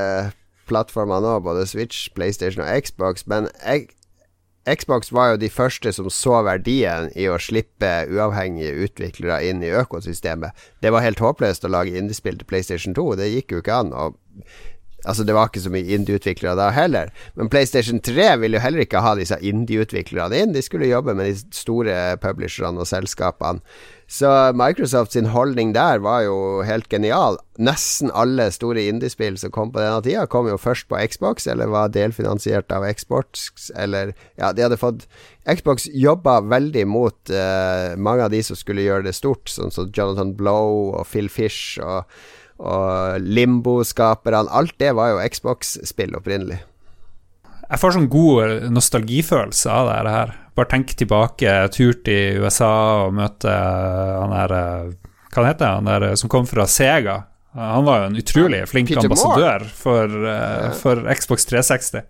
plattformer nå, både Switch, PlayStation og Xbox, men jeg, Xbox var jo de første som så verdien i å slippe uavhengige utviklere inn i økosystemet. Det var helt håpløst å lage indiespill til PlayStation 2, det gikk jo ikke an. Og Altså Det var ikke så mye indie-utviklere da heller. Men PlayStation 3 ville jo heller ikke ha disse indie-utviklerne inn. De skulle jobbe med de store publisherne og selskapene. Så Microsoft sin holdning der var jo helt genial. Nesten alle store indiespill som kom på denne tida, kom jo først på Xbox, eller var delfinansiert av Xbox, eller Ja, de hadde fått Xbox jobba veldig mot uh, mange av de som skulle gjøre det stort, sånn som Jonathan Blow og Phil Fish og, og Limbo-skaperne. Alt det var jo Xbox-spill opprinnelig. Jeg får sånn god nostalgifølelse av det her. Bare tenk tilbake, tur til USA og møte han der eh, Hva heter han der som kom fra Sega? Han var jo en utrolig flink Peter ambassadør for, uh, for, Xbox 360.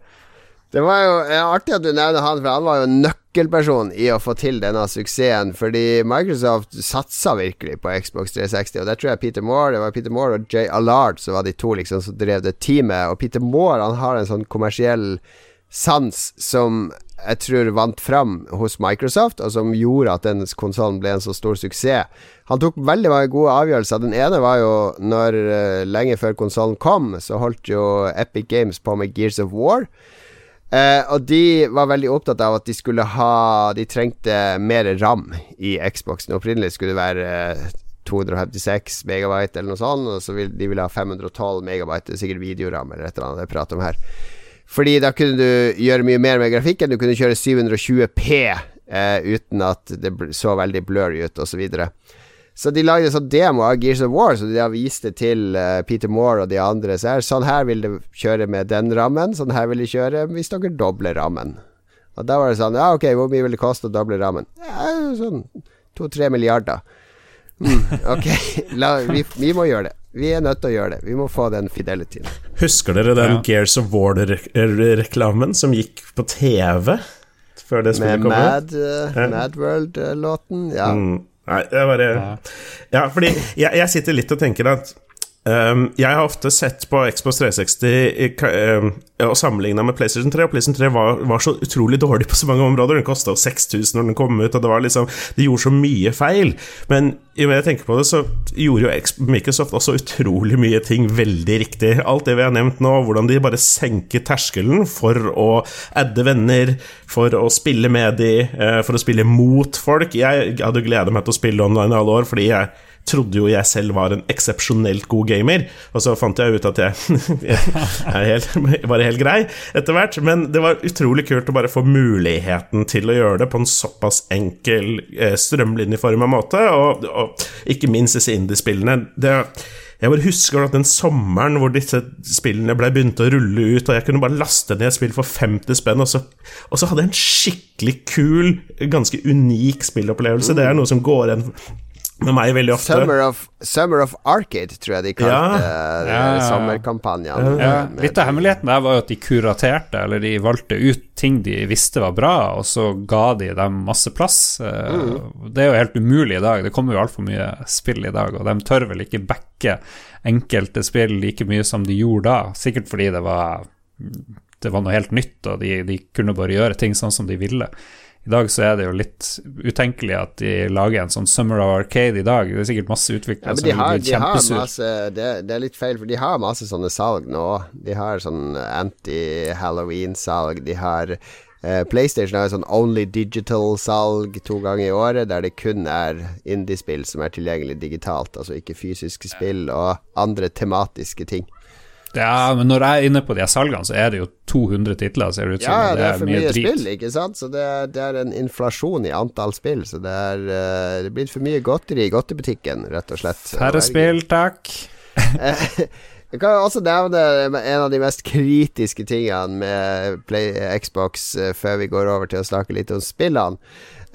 Det var jo artig at du nevner han, for han var jo en nøkkelperson i å få til denne suksessen. Fordi Microsoft satsa virkelig på Xbox 360, og der tror jeg Peter Moore Det var Peter Moore og Jay Allard som var de to liksom som drev det teamet. Og Peter Moore han har en sånn kommersiell sans som jeg tror vant fram hos Microsoft, og som gjorde at den konsollen ble en så stor suksess. Han tok veldig mange gode avgjørelser. Den ene var jo når uh, lenge før konsollen kom, så holdt jo Epic Games på med Gears of War. Eh, og de var veldig opptatt av at de skulle ha De trengte mer ram i Xboxen. Opprinnelig skulle det være uh, 256 megabyte eller noe sånt, og så vil de ville ha 512 megabyte. Det er sikkert videoram eller et eller annet jeg prater om her. Fordi da kunne du gjøre mye mer med grafikken. Du kunne kjøre 720P eh, uten at det så veldig blurry ut, osv. Så, videre. så de lagde en sånn demo av Gears of War, så de da viste til eh, Peter Moore og de andre. Så her, sånn her vil det kjøre med den rammen, sånn her vil det kjøre hvis dere dobler rammen. Og da var det sånn Ja, ok, hvor mye vil det koste å doble rammen? Ja, sånn to-tre milliarder. Mm, ok, La, vi, vi må gjøre det. Vi er nødt til å gjøre det. Vi må få den fidelityen. Husker dere den ja. Gears of War-reklamen som gikk på TV? Før det Med Mad, uh, Mad World-låten? Ja. Mm. Nei, det er bare Ja, fordi jeg, jeg sitter litt og tenker at jeg har ofte sett på Xbox 360 um, og sammenligna med PlayStation 3, og PlayStation 3 var, var, så utrolig dårlig på så mange områder. Den kosta 6000 når den kom ut, og det var liksom De gjorde så mye feil. Men når jeg tenker på det, så gjorde jo Microsoft også utrolig mye ting veldig riktig. Alt det vi har nevnt nå, hvordan de bare senker terskelen for å adde venner, for å spille med de, uh, for å spille mot folk. Jeg hadde gleda meg til å spille online i alle år, fordi jeg trodde jo jeg selv var en eksepsjonelt god gamer, og så fant jeg ut at jeg, er helt, var helt grei etter hvert. Men det var utrolig kult å bare få muligheten til å gjøre det på en såpass enkel, eh, strømlinjeforma måte, og, og, ikke minst disse indiespillene. jeg bare husker at den sommeren hvor disse spillene ble begynt å rulle ut, og jeg kunne bare laste ned spill for 50 spenn, og så, og så hadde jeg en skikkelig kul, ganske unik spillopplevelse. Det er noe som går igjen med meg veldig ofte. Summer of, Summer of Arcade, tror jeg de kalte ja. Ja, ja, ja. sommerkampanjen. Ja, litt av hemmeligheten der var jo at de kuraterte, eller de valgte ut ting de visste var bra, og så ga de dem masse plass. Mm. Det er jo helt umulig i dag. Det kommer jo altfor mye spill i dag, og de tør vel ikke backe enkelte spill like mye som de gjorde da. Sikkert fordi det var det var noe helt nytt, og de, de kunne bare gjøre ting sånn som de ville. I dag så er det jo litt utenkelig at de lager en sånn Summer of Arcade i dag. Det er sikkert masse utviklere ja, som de har, blir de kjempesur. masse det, det er litt feil, for de har masse sånne salg nå. De har sånn anti-halloween-salg. De har eh, PlayStation har sånn Only Digital-salg to ganger i året, der det kun er indiespill som er tilgjengelig digitalt, altså ikke fysiske spill, og andre tematiske ting. Ja, men når jeg er inne på de salgene, så er det jo 200 titler, ser det ut som. Ja, det, det er for mye, drit. spill, ikke sant? Så det er, det er en inflasjon i antall spill. Så det er eh, Det blir for mye godteri i godtebutikken, rett og slett. Færre spill, takk. Jeg kan også nevne en av de mest kritiske tingene med Play, Xbox eh, før vi går over til å snakke litt om spillene.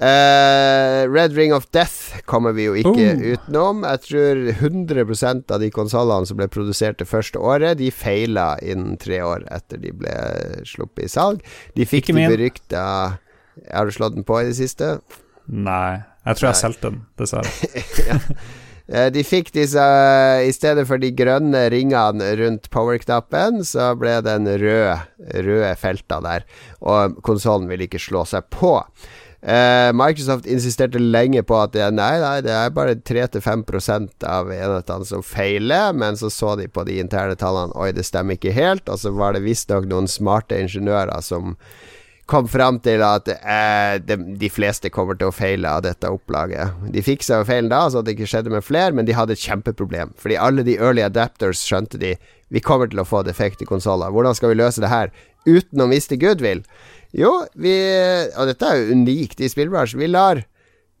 Eh, Red Ring of Death kommer vi jo ikke Oh. utenom. Jeg tror 100% av de konsollene som ble produsert det første året, de feila innen tre år etter de ble sluppet i salg. De fikk de berykta Har du slått den på i det siste? Nei, jeg tror jeg Nei. solgte den, dessverre. Eh, De fikk disse I stedet for de grønne ringene rundt power-knappen, så ble det en rød, røde felter der. Og konsollen ville ikke slå seg på. Eh, Microsoft insisterte lenge på at det, nei, nei, det er bare 3-5% av enhetene som feiler, men så så de på de interne tallene Oi, det stemmer ikke helt. Og så var det visstnok noen smarte ingeniører som kom fram til at eh, de, de fleste kommer til å feile av dette opplaget. De fiksa jo feilen da, så det ikke skjedde med flere, men de hadde et kjempeproblem. Fordi alle de early adapters skjønte de vi kommer til å få defekt i konsoller. Hvordan skal vi løse det her uten å miste goodwill? Jo, vi Og dette er jo unikt i spillbransjen. Vi lar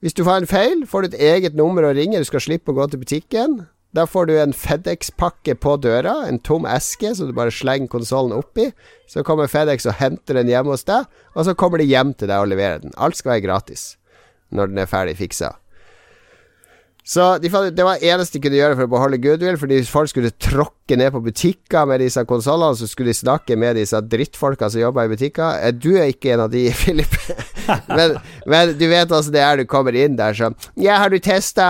Hvis du får en feil, får du et eget nummer å ringe. Du skal slippe å gå til butikken. Da får du en FedEx-pakke på døra, en tom eske, som du bare slenger konsollen oppi. Så kommer FedEx og henter den hjemme hos deg, og så kommer de hjem til deg og leverer den. Alt skal være gratis når den er ferdig fiksa. Så de, Det var det eneste de kunne gjøre for å beholde goodwill. Fordi hvis folk skulle tråkke ned på butikker med disse konsollene, så skulle de snakke med disse drittfolka som jobber i butikker. Eh, Du er ikke en av de, Philip. men, men du vet altså det er du kommer inn der sånn Ja, har du testa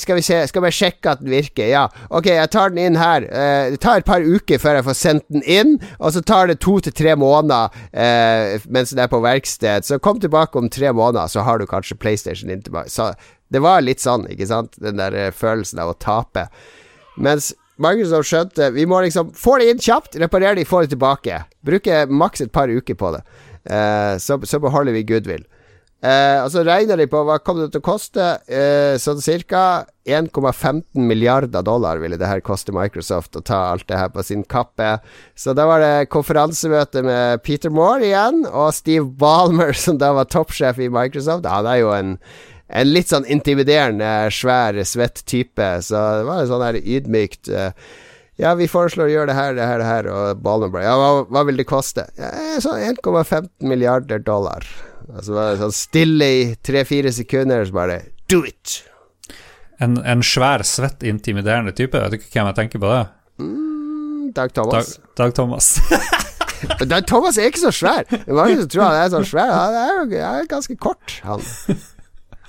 Skal vi se, skal bare sjekke at den virker. Ja, ok, jeg tar den inn her. Eh, det tar et par uker før jeg får sendt den inn, og så tar det to til tre måneder eh, mens den er på verksted. Så kom tilbake om tre måneder, så har du kanskje PlayStation din tilbake. Så det var litt sånn, ikke sant? Den der følelsen av å tape. Mens Microsoft skjønte Vi må liksom få det inn kjapt, reparere det, få det tilbake. Bruke maks et par uker på det. Uh, så, så beholder vi goodwill. Uh, og så regner de på hva kommer det til å koste. Uh, sånn cirka 1,15 milliarder dollar ville det her koste Microsoft å ta alt det her på sin kappe. Så da var det konferansemøte med Peter Moore igjen, og Steve Ballmer, som da var toppsjef i Microsoft. Han er jo en en litt sånn intimiderende, svær, svett type, så det var en sånn her ydmykt eh, Ja, vi foreslår å gjøre det her, det her, det her, og ballen bare Ja, hva, hva vil det koste? Ja, sånn 1,15 milliarder dollar. Og så var det sånn stille i tre-fire sekunder, så bare Do it! En, en svær, svett, intimiderende type. Vet du ikke hvem jeg tenker på det? Mm, Dag Dag, Thomas. Dag Thomas. Dag Thomas er ikke så svær. Mange som tror han er så svær. Han er jo han er ganske kort, han.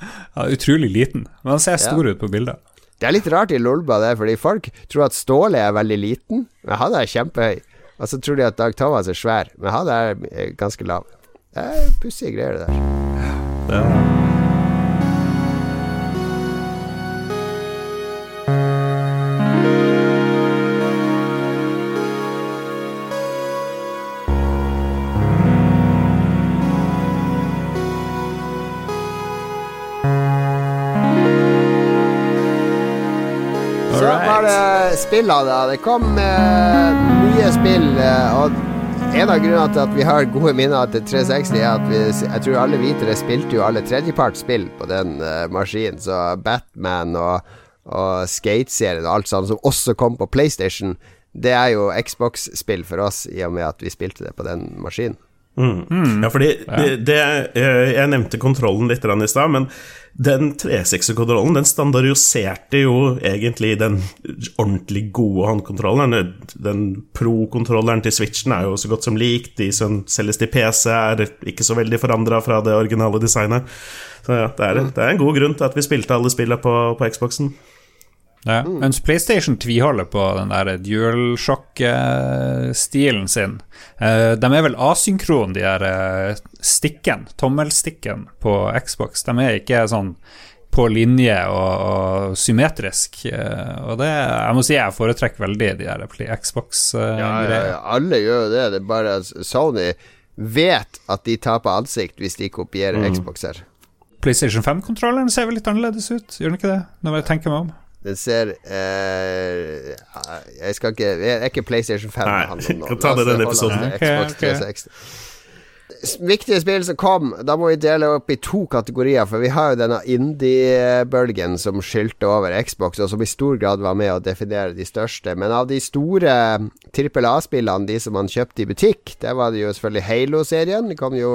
Ja, utrolig liten, men han ser stor ut på bildet. Det er litt rart i Lolba, det, fordi folk tror at Ståle er veldig liten, men han er kjempehøy. Og så tror de at Dag Thomas er svær, men han er eh, ganske lav. Det er pussige greier, det der. Det, Så spillene, da. Det kom eh, nye spill, eh, og en av grunnene til at vi har gode minner til 360, er at vi, jeg tror alle vitere spilte jo alle tredjepartsspill på den eh, maskinen, så Batman og, og Skate-serien og alt sånt, som også kom på PlayStation, det er jo Xbox-spill for oss, i og med at vi spilte det på den maskinen. Mm. Ja, fordi det, det, eh, Jeg nevnte kontrollen litt i stad, men den 360-kontrollen den standardiserte jo egentlig den ordentlig gode håndkontrollen. Den pro-kontrolleren til Switchen er jo så godt som lik. De som selges til PC, er ikke så veldig forandra fra det originale designet. Så ja, det er, det er, en god grunn til at vi spilte alle spillene på, på Xboxen. Ja, mens PlayStation tviholder på den der DualShock-stilen sin. Eh, de er vel asynkron, de der eh, stikken, tommelstikken på Xbox. De er ikke sånn på linje og, og symmetrisk. Eh, og det Jeg må si jeg foretrekker veldig de der Xbox-greiene. Ja, ja, alle gjør jo det. Det er bare Sony vet at de taper ansikt hvis de kopierer mm. Xboxer. PlayStation 5-kontrolleren ser vel litt annerledes ut, gjør den ikke det? Når jeg tenker meg om. Den ser eh, Jeg skal ikke Jeg er ikke PlayStation 5 Nei, kan ta det denne episoden. Xbox 360 viktige spill som kom, da må vi dele opp i to kategorier. For vi har jo denne indie-bølgen som skylte over Xbox, og som i stor grad var med å definere de største. Men av de store trippel A-spillene, de som man kjøpte i butikk, der var det jo selvfølgelig Halo-serien. Det kom jo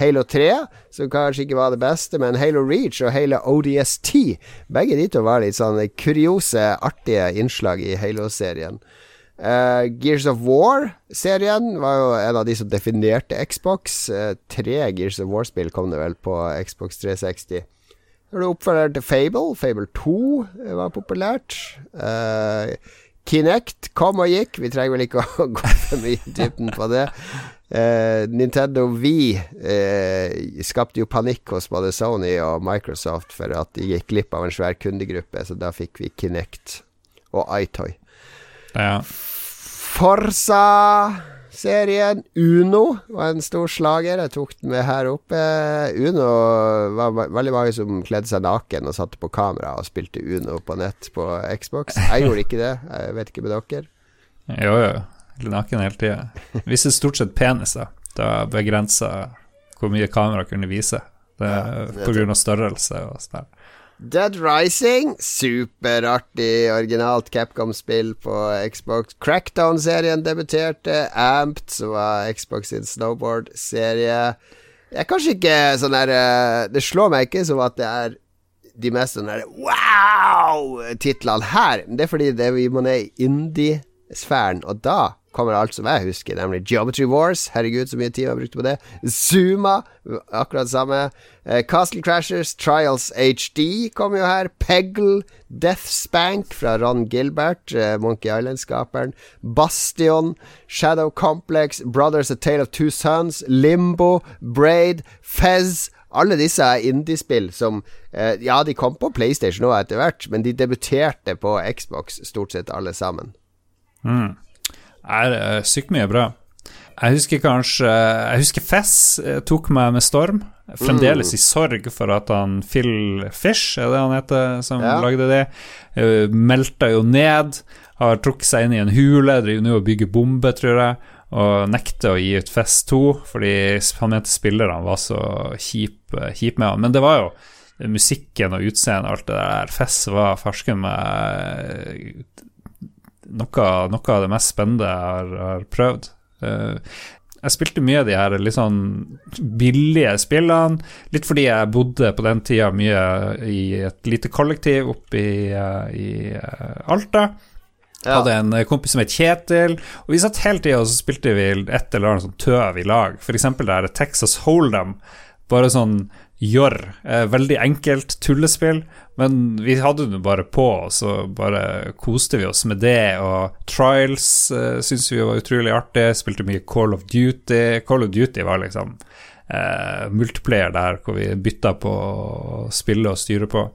Halo 3, som kanskje ikke var det beste, men Halo Reach og Halo ODST, begge de to var litt sånn kuriose, artige innslag i Halo-serien. Uh, Gears of War-serien var jo en av de som definerte Xbox. Uh, tre Gears of War-spill kom det vel på Xbox 360. Når du oppfølger til Fable, Fable 2 eh, var populært. Uh, Kinect kom og gikk. Vi trenger vel ikke å gå for mye i dybden på det. Nintendo Wii skapte jo panikk hos både Sony og Microsoft for at de gikk glipp av en svær kundegruppe, så da fikk vi Kinect og iToy. Ja. Forsa-serien. Uno var en stor slager. Jeg tok den med her oppe. Uno var veldig mange som kledde seg naken og satte på kamera og spilte Uno på nett på Xbox. Jeg gjorde ikke det. Jeg vet ikke med dere. Jo, jo. Naken hele tida. Viste stort sett penis, da. Begrensa hvor mye kamera kunne vise. Det, ja, på grunn av størrelse og sånn. Dead Rising, superartig originalt Capcom-spill på Xbox. Crackdown-serien debuterte. Amped, som var Xbox sin snowboard-serie. Det er kanskje ikke sånn der eh, Det slår meg ikke som at det er de mest sånn der wow-titlene her. Men det er fordi det vi må ned i indie-sfæren, og da kommer alt som jeg husker, nemlig Geometry Wars. Herregud, så mye tid jeg har brukt på det. Zuma, akkurat samme. Uh, Castle Crashers, Trials HD kom jo her. Peggle, Death Spank fra Ron Gilbert, uh, Monkey Island-skaperen. Bastion, Shadow Complex, Brothers A Tale of Two Sons, Limbo, Braid, Fez. Alle disse er indiespill som uh, Ja, de kom på PlayStation nå etter hvert, men de debuterte på Xbox, stort sett alle sammen. Mm er uh, sykt mye bra. Jeg husker kanskje Jeg husker Fess eh, tok meg med storm. Fremdeles mm. i sorg for at han Phil Fish, er det han heter, som ja. lagde det, uh, melta jo ned. Har trukket seg inn i en hule, driver nå og bygger bombe, tror jeg. Og nekter å gi ut Fess 2 fordi han mente spillerne var så kjipe kjip med han. Men det var jo musikken og utseendet og alt det der. Fess var farsken med noe, noe, av det mest spennende jeg har, har prøvd. Uh, jeg spilte mye av de her litt sånn billige spillene, litt fordi jeg bodde på den tida mye i et lite kollektiv oppe i, uh, i uh, Alta. Ja. Hadde en kompis som het Kjetil, og vi satt hele tida og så spilte vi et eller annet sånn tøv i lag. F.eks. det her Texas Hold'em. Bare sånn gjør. Eh, veldig enkelt tullespill, men vi hadde det bare på, og så bare koste vi oss med det. Og Trials eh, syntes vi var utrolig artig. Spilte mye Call of Duty. Call of Duty var liksom eh, multiplayer der hvor vi bytta på å spille og styre på.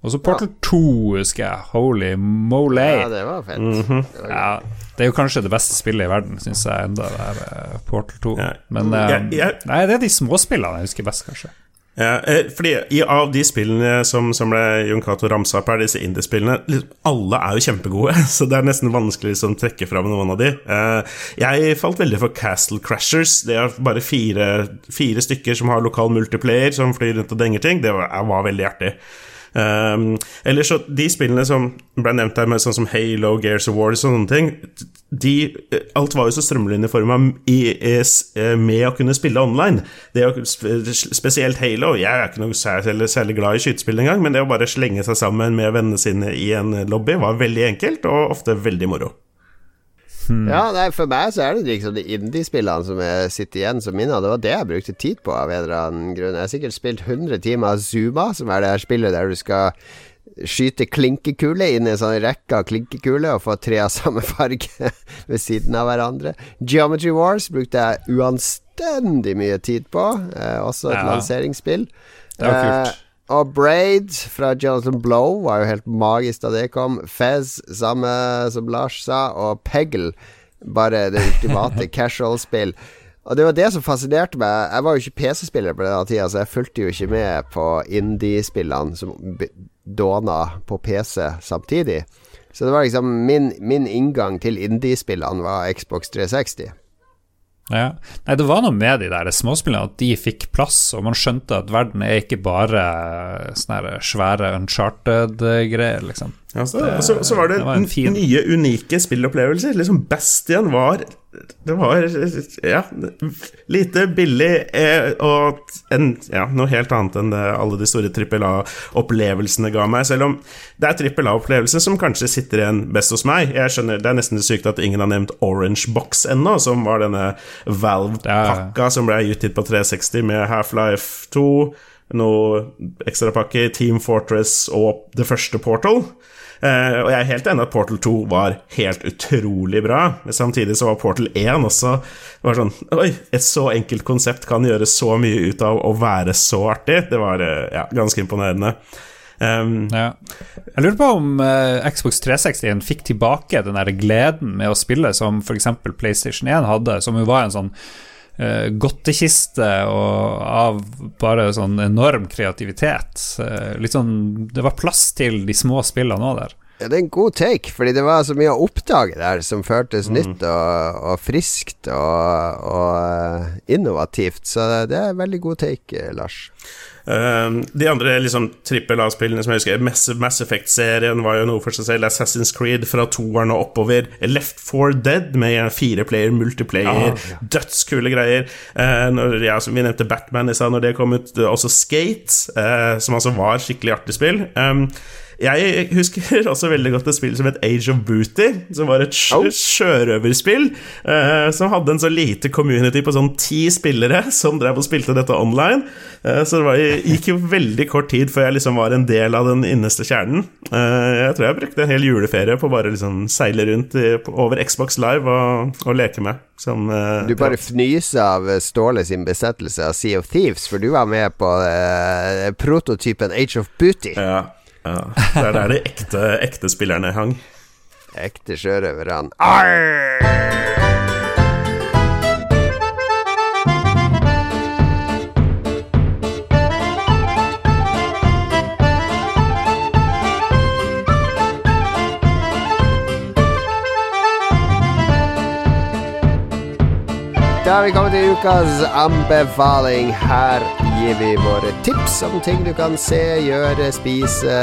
Og så Portal ja. 2, husker jeg. Holy moly. Ja, det var fett. Mm -hmm. det, var ja, det er jo kanskje det beste spillet i verden, syns jeg enda, det er eh, Portal 2. Ja. Men eh, Nei, det er de småspillene jeg husker best, kanskje. Ja, eh, fordi Av de spillene som, som ble Jon Cato ramsa opp her, disse indiespillene liksom, Alle er jo kjempegode, så det er nesten vanskelig å liksom, trekke fram noen av de. Eh, jeg falt veldig for Castle Crashers. Det er bare fire, fire stykker som har lokal multiplayer, som flyr rundt og denger ting. Det var, var veldig artig. Um, eller så De spillene som ble nevnt her, med sånn som Halo, Gears of War og sånne ting de, Alt var jo så strømlinjeforma med å kunne spille online. Er Spesielt Halo. Jeg er ikke noe særlig, særlig glad i skytespill engang, men det å bare slenge seg sammen med vennene sine i en lobby var veldig enkelt, og ofte veldig moro. Hmm. Ja, nei, For meg så er det liksom de indie-spillene som jeg sitter igjen som minner. Det var det jeg brukte tid på, av en eller annen grunn. Jeg har sikkert spilt 100 timer Zuma, som er det her spillet der du skal skyte klinkekule inn i en sånn rekke av klinkekuler og få tre av samme farge ved siden av hverandre. Geometry Wars brukte jeg uanstendig mye tid på. Eh, også et ja. lanseringsspill. Det var kult. Eh, og Braid fra Jonathan Blow var jo helt magisk da det kom. Fez, samme som Lars sa, og Peggle, bare det ultimate casual-spill. Og det var det som fascinerte meg. Jeg var jo ikke PC-spiller på denne tida, så jeg fulgte jo ikke med på indie-spillene som dåna på PC samtidig. Så det var liksom min, min inngang til indie-spillene var Xbox 360. Ja. Nei, det var noe med de der småspillene, at de fikk plass, og man skjønte at verden er ikke bare sånne svære uncharted-greier, liksom. Ja, så, det, så, så, var det, det var nye, unike spillopplevelser. Liksom Bastian var det var ja, lite billig eh, og en, ja, noe helt annet enn det alle de store trippel A-opplevelsene ga meg. Selv om det er trippel A-opplevelser som kanskje sitter igjen best hos meg. Jeg skjønner, Det er nesten sykt at ingen har nevnt Orange Box ennå, som var denne Valve-pakka som ble utgitt på 360 med Half-Life 2, noe ekstrapakke, Team Fortress og det første Portal. Uh, og jeg er helt enig at Portal 2 var helt utrolig bra, men samtidig så var Portal 1 også var sånn Oi, et så enkelt konsept kan gjøre så mye ut av å være så artig. Det var uh, ja, ganske imponerende. Um, ja. Jeg lurer på om uh, Xbox 360 fikk tilbake den der gleden med å spille som f.eks. PlayStation 1 hadde, som jo var en sånn godtekiste og av bare sånn enorm kreativitet. Uh, litt sånn Det var plass til de små spillene òg der. Ja, det er en god take, fordi det var så mye å oppdage der som føltes mm. nytt og, og friskt og, og, innovativt. Så det er en veldig god take, Lars. Uh, de andre liksom trippel A-spillene som jeg husker, Mass, Mass Effect-serien var jo noe for seg selv. Assassin's Creed fra toeren og oppover. Left 4 Dead med fire player, multiplayer, ja, ja. dødskule greier. Uh, når, ja, som vi nevnte Batman i stad, når det kom ut. Også Skate, uh, som altså var skikkelig artig spill. Um, jeg husker også veldig godt et spill som het Age of Booty, som var et sjø sjørøverspill. Uh, som hadde en så lite community på sånn ti spillere som drev og spilte dette online. Uh, så det var, gikk jo veldig kort tid før jeg liksom var en del av den innerste kjernen. Uh, jeg tror jeg brukte en hel juleferie på bare liksom seile rundt i, over Xbox Live og, og leke med. Som, du bare fnyser av Ståle sin besettelse av Sea of Thieves, for du var med på prototypen Age of Booty. Ja ja, Det er der de ekte, ekte spillerne hang. Ekte sjørøverne. Arr! Da har vi kommet til ukas anbefaling. Her gir vi våre tips om ting du kan se, gjøre, spise,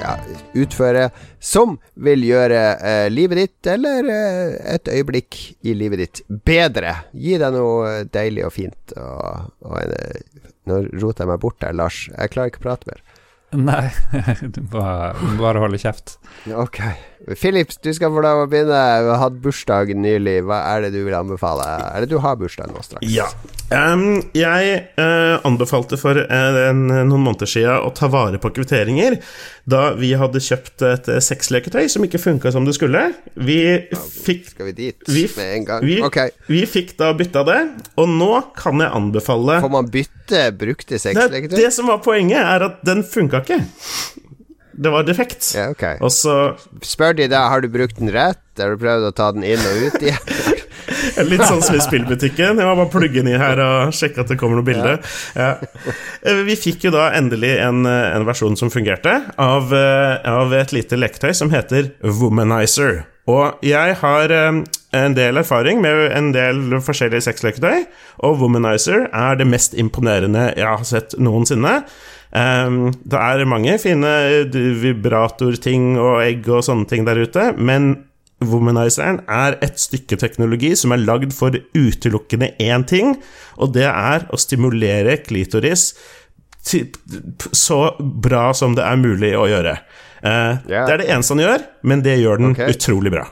ja, utføre, som vil gjøre eh, livet ditt, eller eh, et øyeblikk i livet ditt, bedre. Gi deg noe deilig og fint. Og, og eh, nå roter jeg meg bort der, Lars. Jeg klarer ikke å prate mer. Nei, du må bare holde kjeft. Ok. Philips, du skal få lov å begynne. Du har hatt bursdag nylig. Hva er det du vil anbefale? Er det du har bursdag nå straks? Ja. Um, jeg uh, anbefalte for uh, en, noen måneder siden å ta vare på kvitteringer da vi hadde kjøpt et uh, sexleketøy som ikke funka som det skulle. Vi fikk Skal vi dit vi, med en gang? Vi, okay. vi fikk da bytta det, og nå kan jeg anbefale Får man bytte brukte sexleketøy? Det, det som var poenget, er at den funka ikke. Det var defekt. Ja, okay. Og så Spør de da har du brukt den rett, har du prøvd å ta den inn og ut igjen? Litt sånn som i spillbutikken. Jeg må bare plugge den i her og sjekke at det kommer noe bilde. Ja. Ja. Vi fikk jo da endelig en, en versjon som fungerte, av, av, et lite leketøy som heter Womanizer. Og jeg har en del erfaring med en del forskjellige sexleketøy, og Womanizer er det mest imponerende jeg har sett noensinne. Um, det er mange fine eh, vibratorting og egg og sånne ting der ute, men Womanizeren er et stykke teknologi som er lagd for utelukkende én ting, og det er å stimulere klitoris så bra som det er mulig å gjøre. Uh, yeah. Det er det eneste han gjør, men det gjør den okay. utrolig bra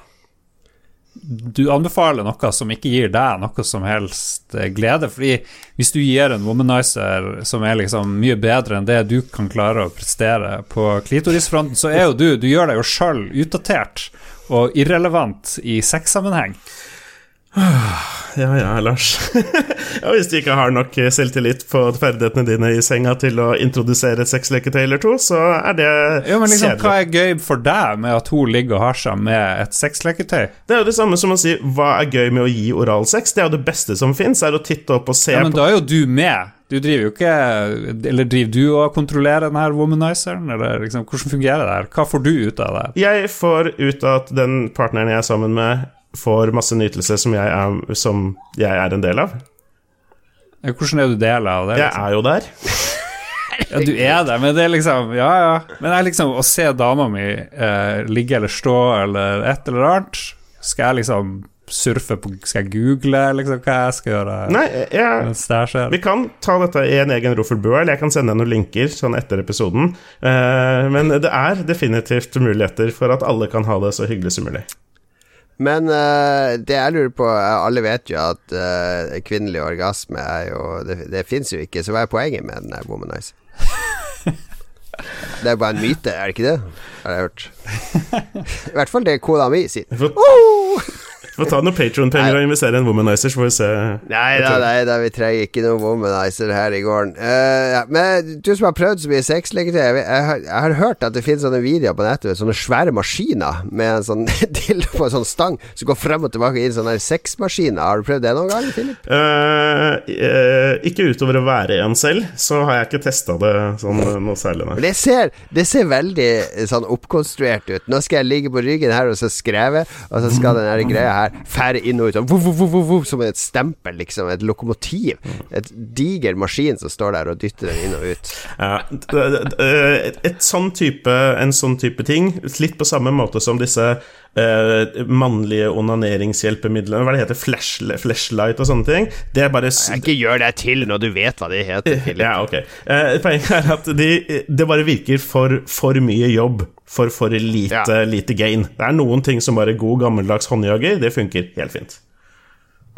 du anbefaler noe som ikke gir deg noe som helst eh, glede. Fordi hvis du gir en womanizer som er liksom mye bedre enn det du kan klare å prestere på klitorisfronten, så er jo du Du gjør deg jo sjøl utdatert og irrelevant i sexsammenheng. Ja ja, Lars. ja, hvis du ikke har nok selvtillit på ferdighetene dine i senga til å introdusere et sexleketøy eller to, så er det jo, men liksom, kjedelig. Hva er gøy for deg med at hun ligger og har seg med et sexleketøy? Det er jo det samme som å si hva er gøy med å gi oralsex? Det er jo det beste som fins, er å titte opp og se ja, men på Da er jo du med. Du driver jo ikke Eller driver du og kontrollerer denne womanizeren? Eller liksom, hvordan fungerer det her? Hva får du ut av det? Jeg får ut av at den partneren jeg er sammen med får masse nytelse som jeg er, som jeg er en del av. Hvordan er du del av det? Liksom? Jeg er jo der. ja, du er der, men det er liksom Ja, ja. Men jeg liksom å se dama mi eh, ligge eller stå eller et eller annet Skal jeg liksom surfe på Skal jeg google liksom hva jeg skal gjøre? Nei, jeg, vi kan ta dette i en egen Roffelbua, eller jeg kan sende deg noen linker sånn etter episoden. Eh, men det er definitivt muligheter for at alle kan ha det så hyggelig som mulig. Men uh, det jeg lurer på Alle vet jo at uh, kvinnelig orgasme er jo Det, det fins jo ikke, så hva er poenget med den der womanizer? det er bare en myte, er det ikke det? Har jeg hørt. I hvert fall det kona mi sier. Oh! Få ta noen Patron-penger og investere i en womanizer, så får vi se. Nei da, nei da, vi trenger ikke noen womanizer her i gården. Uh, ja. Men du som har prøvd så mye sexleketøy, jeg, jeg, jeg, har hørt at det finnes sånne videoer på nettet sånne svære maskiner med en sånn dildo på en sånn stang som går frem og tilbake inn sånne sexmaskiner. Har du prøvd det noen gang, Philip? Uh, uh, ikke utover å være en selv, så har jeg ikke testa det sånn noe særlig. nei. det ser, det ser veldig sånn oppkonstruert ut. Nå skal jeg ligge på ryggen her og så skreve, og så skal den greia her her fære inn og ut vuv, vuv, vuv, som et stempel, liksom. Et lokomotiv. Et diger maskin som står der og dytter den inn og ut. Ja, et sånn type, en sånn type ting, litt på samme måte som disse Uh, mannlige onaneringshjelpemidlene Hva det heter Flash, Flashlight og sånne ting. Det er bare Ikke gjør deg til når du vet hva det heter. ja, ok. Uh, poenget er at de, det bare virker for, for mye jobb for for lite, ja. lite gain. Det er noen ting som bare god, gammeldags håndjager. Det funker helt fint.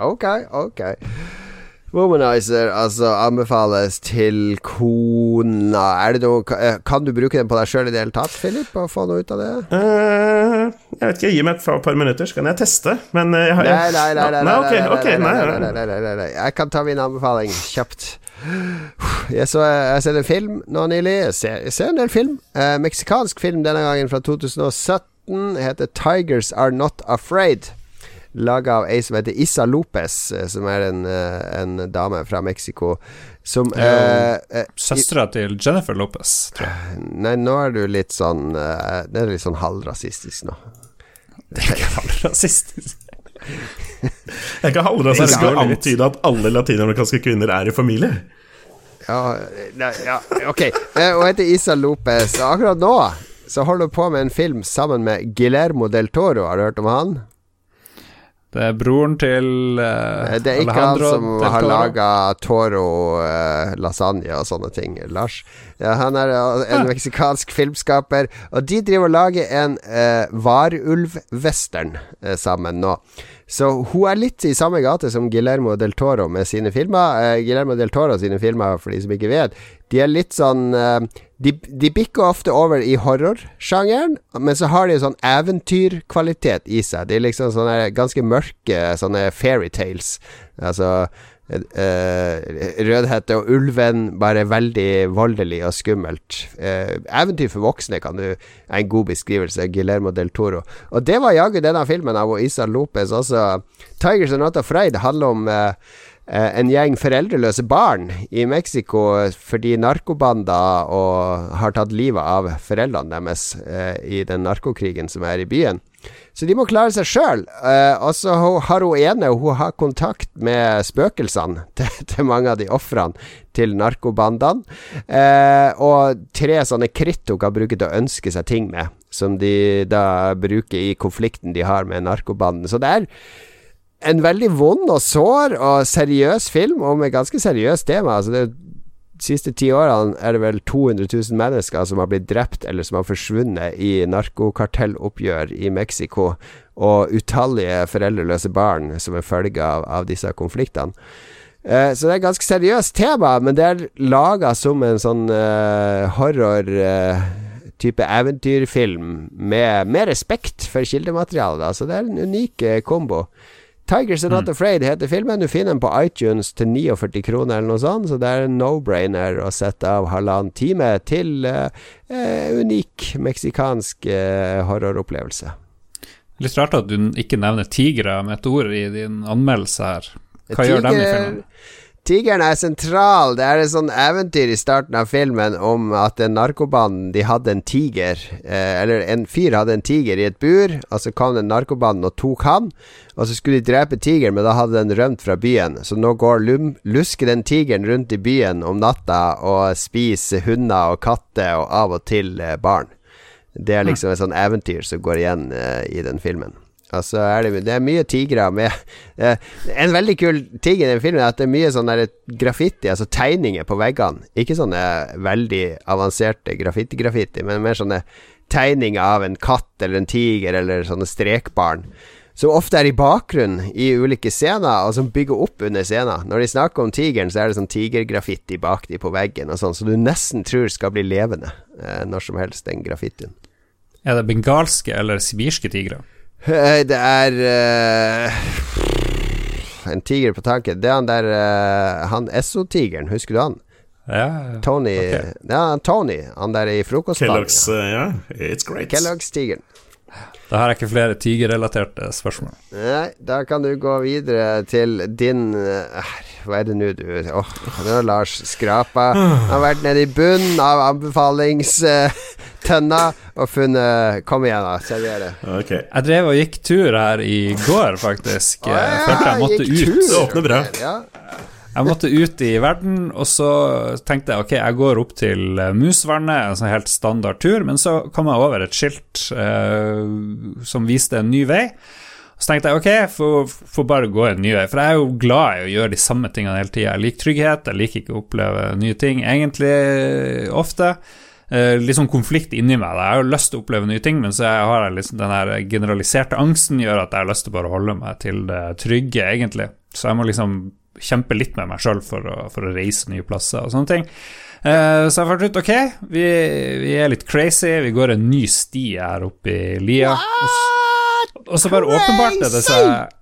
Ok, ok. Womanizer altså anbefales til kona. Er det noe, eh, kan du bruke den på deg sjøl i det hele tatt, Philip? Og få noe ut av det? Uh, jeg vet ikke. Gi meg et par minutter, så kan jeg teste. Men jeg har Nei, nei, nei. nei, nei, nei, nei, nei, anbefaling kjapt. Jeg så jeg ser en film nå nylig. Jeg ser, jeg ser en del film. Eh, meksikansk film denne gangen fra 2017. Heter 'Tigers Are Not Afraid' laga av ei som heter Issa Lopez, eh, som er en, eh, en dame fra Mexico. Som eh, eh, Søstera til Jennifer Lopez, tror jeg. Nei, nå er du litt sånn uh, Det er litt sånn halvrasistisk nå. Det er ikke halvrasistisk. Det aldri ikke halvrasistisk å antyde at alle latinamerikanske kvinner er i familie. Ja, nei, ja ok. Hun heter Isa Lopez. Og akkurat nå så holder hun på med en film sammen med Guillermo del Toro. Har du hørt om han? Det er broren til uh, Det er ikke Alejandro han som har laga Toro uh, lasagne og sånne ting. Lars. Ja, han er uh, en meksikansk filmskaper, og de driver og lager en uh, varulvwestern sammen nå. Så hun er litt i samme gate som Guillermo del Toro med sine filmer. Guillermo del Toro sine filmer, for de som ikke vet, de er litt sånn de, de, bikker ofte over i horrorsjangeren, men så har de sånn eventyrkvalitet i seg. De er liksom sånne ganske mørke sånne fairytales. Altså uh, Rødhette og ulven, bare veldig voldelig og skummelt. Uh, eventyr for voksne kan du er en god beskrivelse. Guillermo del Toro. Og det var jaggu denne filmen av Isa Lopez også. 'Tigers Are Not Afraid' handler om eh, en gjeng foreldreløse barn i Mexico fordi narkobander har tatt livet av foreldrene deres eh, i den narkokrigen som er i byen. Så de må klare seg sjøl. Uh, og så har hun ene Hun har kontakt med spøkelsene til, til mange av de ofrene til narkobandene. Og tre sånne kritt hun kan bruke til å ønske seg ting med, som de da bruker i konflikten de har med narkobanden. Så det er en veldig vond og sår og seriøs film og med ganske seriøst tema. Altså det de siste ti årene er det vel 200 000 mennesker som har blitt drept eller som har forsvunnet i narkokartelloppgjør i Mexico, og utallige foreldreløse barn som er følge av, av disse konfliktene. Eh, så det er et ganske seriøst tema, men det er laga som en sånn eh, horror eh, type eventyrfilm med, med respekt for kildematerialet. Så det er en unik kombo. Tigers Are Not mm. Afraid heter filmen. Du finner den på iTunes til 49 kroner eller noe sånt, så det er en no-brainer å sette av halvannen time til uh, uh, unik meksikansk uh, horroropplevelse. Litt rart at du ikke nevner tigre med et ord i din anmeldelse her. Hva Tiger, gjør dem i filmen? Tigeren er sentral. Det er et sånn eventyr i starten av filmen om at en narkobanden de hadde en tiger. Eh, eller en fyr hadde en tiger i et bur, og så kom den narkobanden og tok han. Og så skulle de drepe tigeren, men da hadde den rømt fra byen. Så nå går lum, lusker den tigeren rundt i byen om natta og spiser hunder og katter og av og til eh, barn. Det er liksom et sånn eventyr som går igjen eh, i den filmen. Altså er det, det, er mye tigre med En veldig kul ting i den filmen er at det er mye sånn graffiti, altså tegninger på veggene. Ikke sånne veldig avanserte graffiti-graffiti, men mer sånne tegninger av en katt eller en tiger eller sånne strekbarn. Som ofte er i bakgrunnen i ulike scener, og som bygger opp under scener. Når de snakker om tigeren, så er det sånn tigergraffiti bak de på veggen, og sånn, så du nesten tror skal bli levende eh, når som helst, den graffitien. Er det bengalske eller sibirske tigre? Eh, det er uh, En tiger på tanken. Det er han der uh, Han Esso-tigeren, husker du han? Ja, Tony okay. Ja, Tony. Han der i frokostdagen. Kellogg's, uh, ja. It's her jeg ikke flere tigerrelaterte spørsmål. Nei, da kan du gå videre til din Hva er det nå du Åh, oh, det har Lars skrapa. Han har vært nede i bunnen av anbefalingstønna og funnet Kom igjen, da. Server det. Okay. Jeg drev og gikk tur her i går, faktisk. Ah, ja, Følte jeg måtte ut. Det åpner bra. Ja. Jeg måtte ut i verden, og så tenkte jeg ok, jeg går opp til Musvannet, en sånn helt standard tur, men så kom jeg over et skilt eh, som viste en ny vei. Så tenkte jeg ok, får bare gå en ny vei, for jeg er jo glad i å gjøre de samme tingene hele tida. Jeg liker trygghet, jeg liker ikke å oppleve nye ting egentlig ofte eh, litt sånn konflikt inni meg. Jeg har jo lyst til å oppleve nye ting, men så har jeg liksom den her generaliserte angsten gjør at jeg har lyst til bare å holde meg til det trygge, egentlig. Så jeg må liksom kjempe litt med meg sjøl for, for, å reise nye plasser og sånne ting. Eh, så jeg fant ut ok, vi, vi, er litt crazy, vi går en ny sti her oppe i lia. Og, og så bare åpenbarte det seg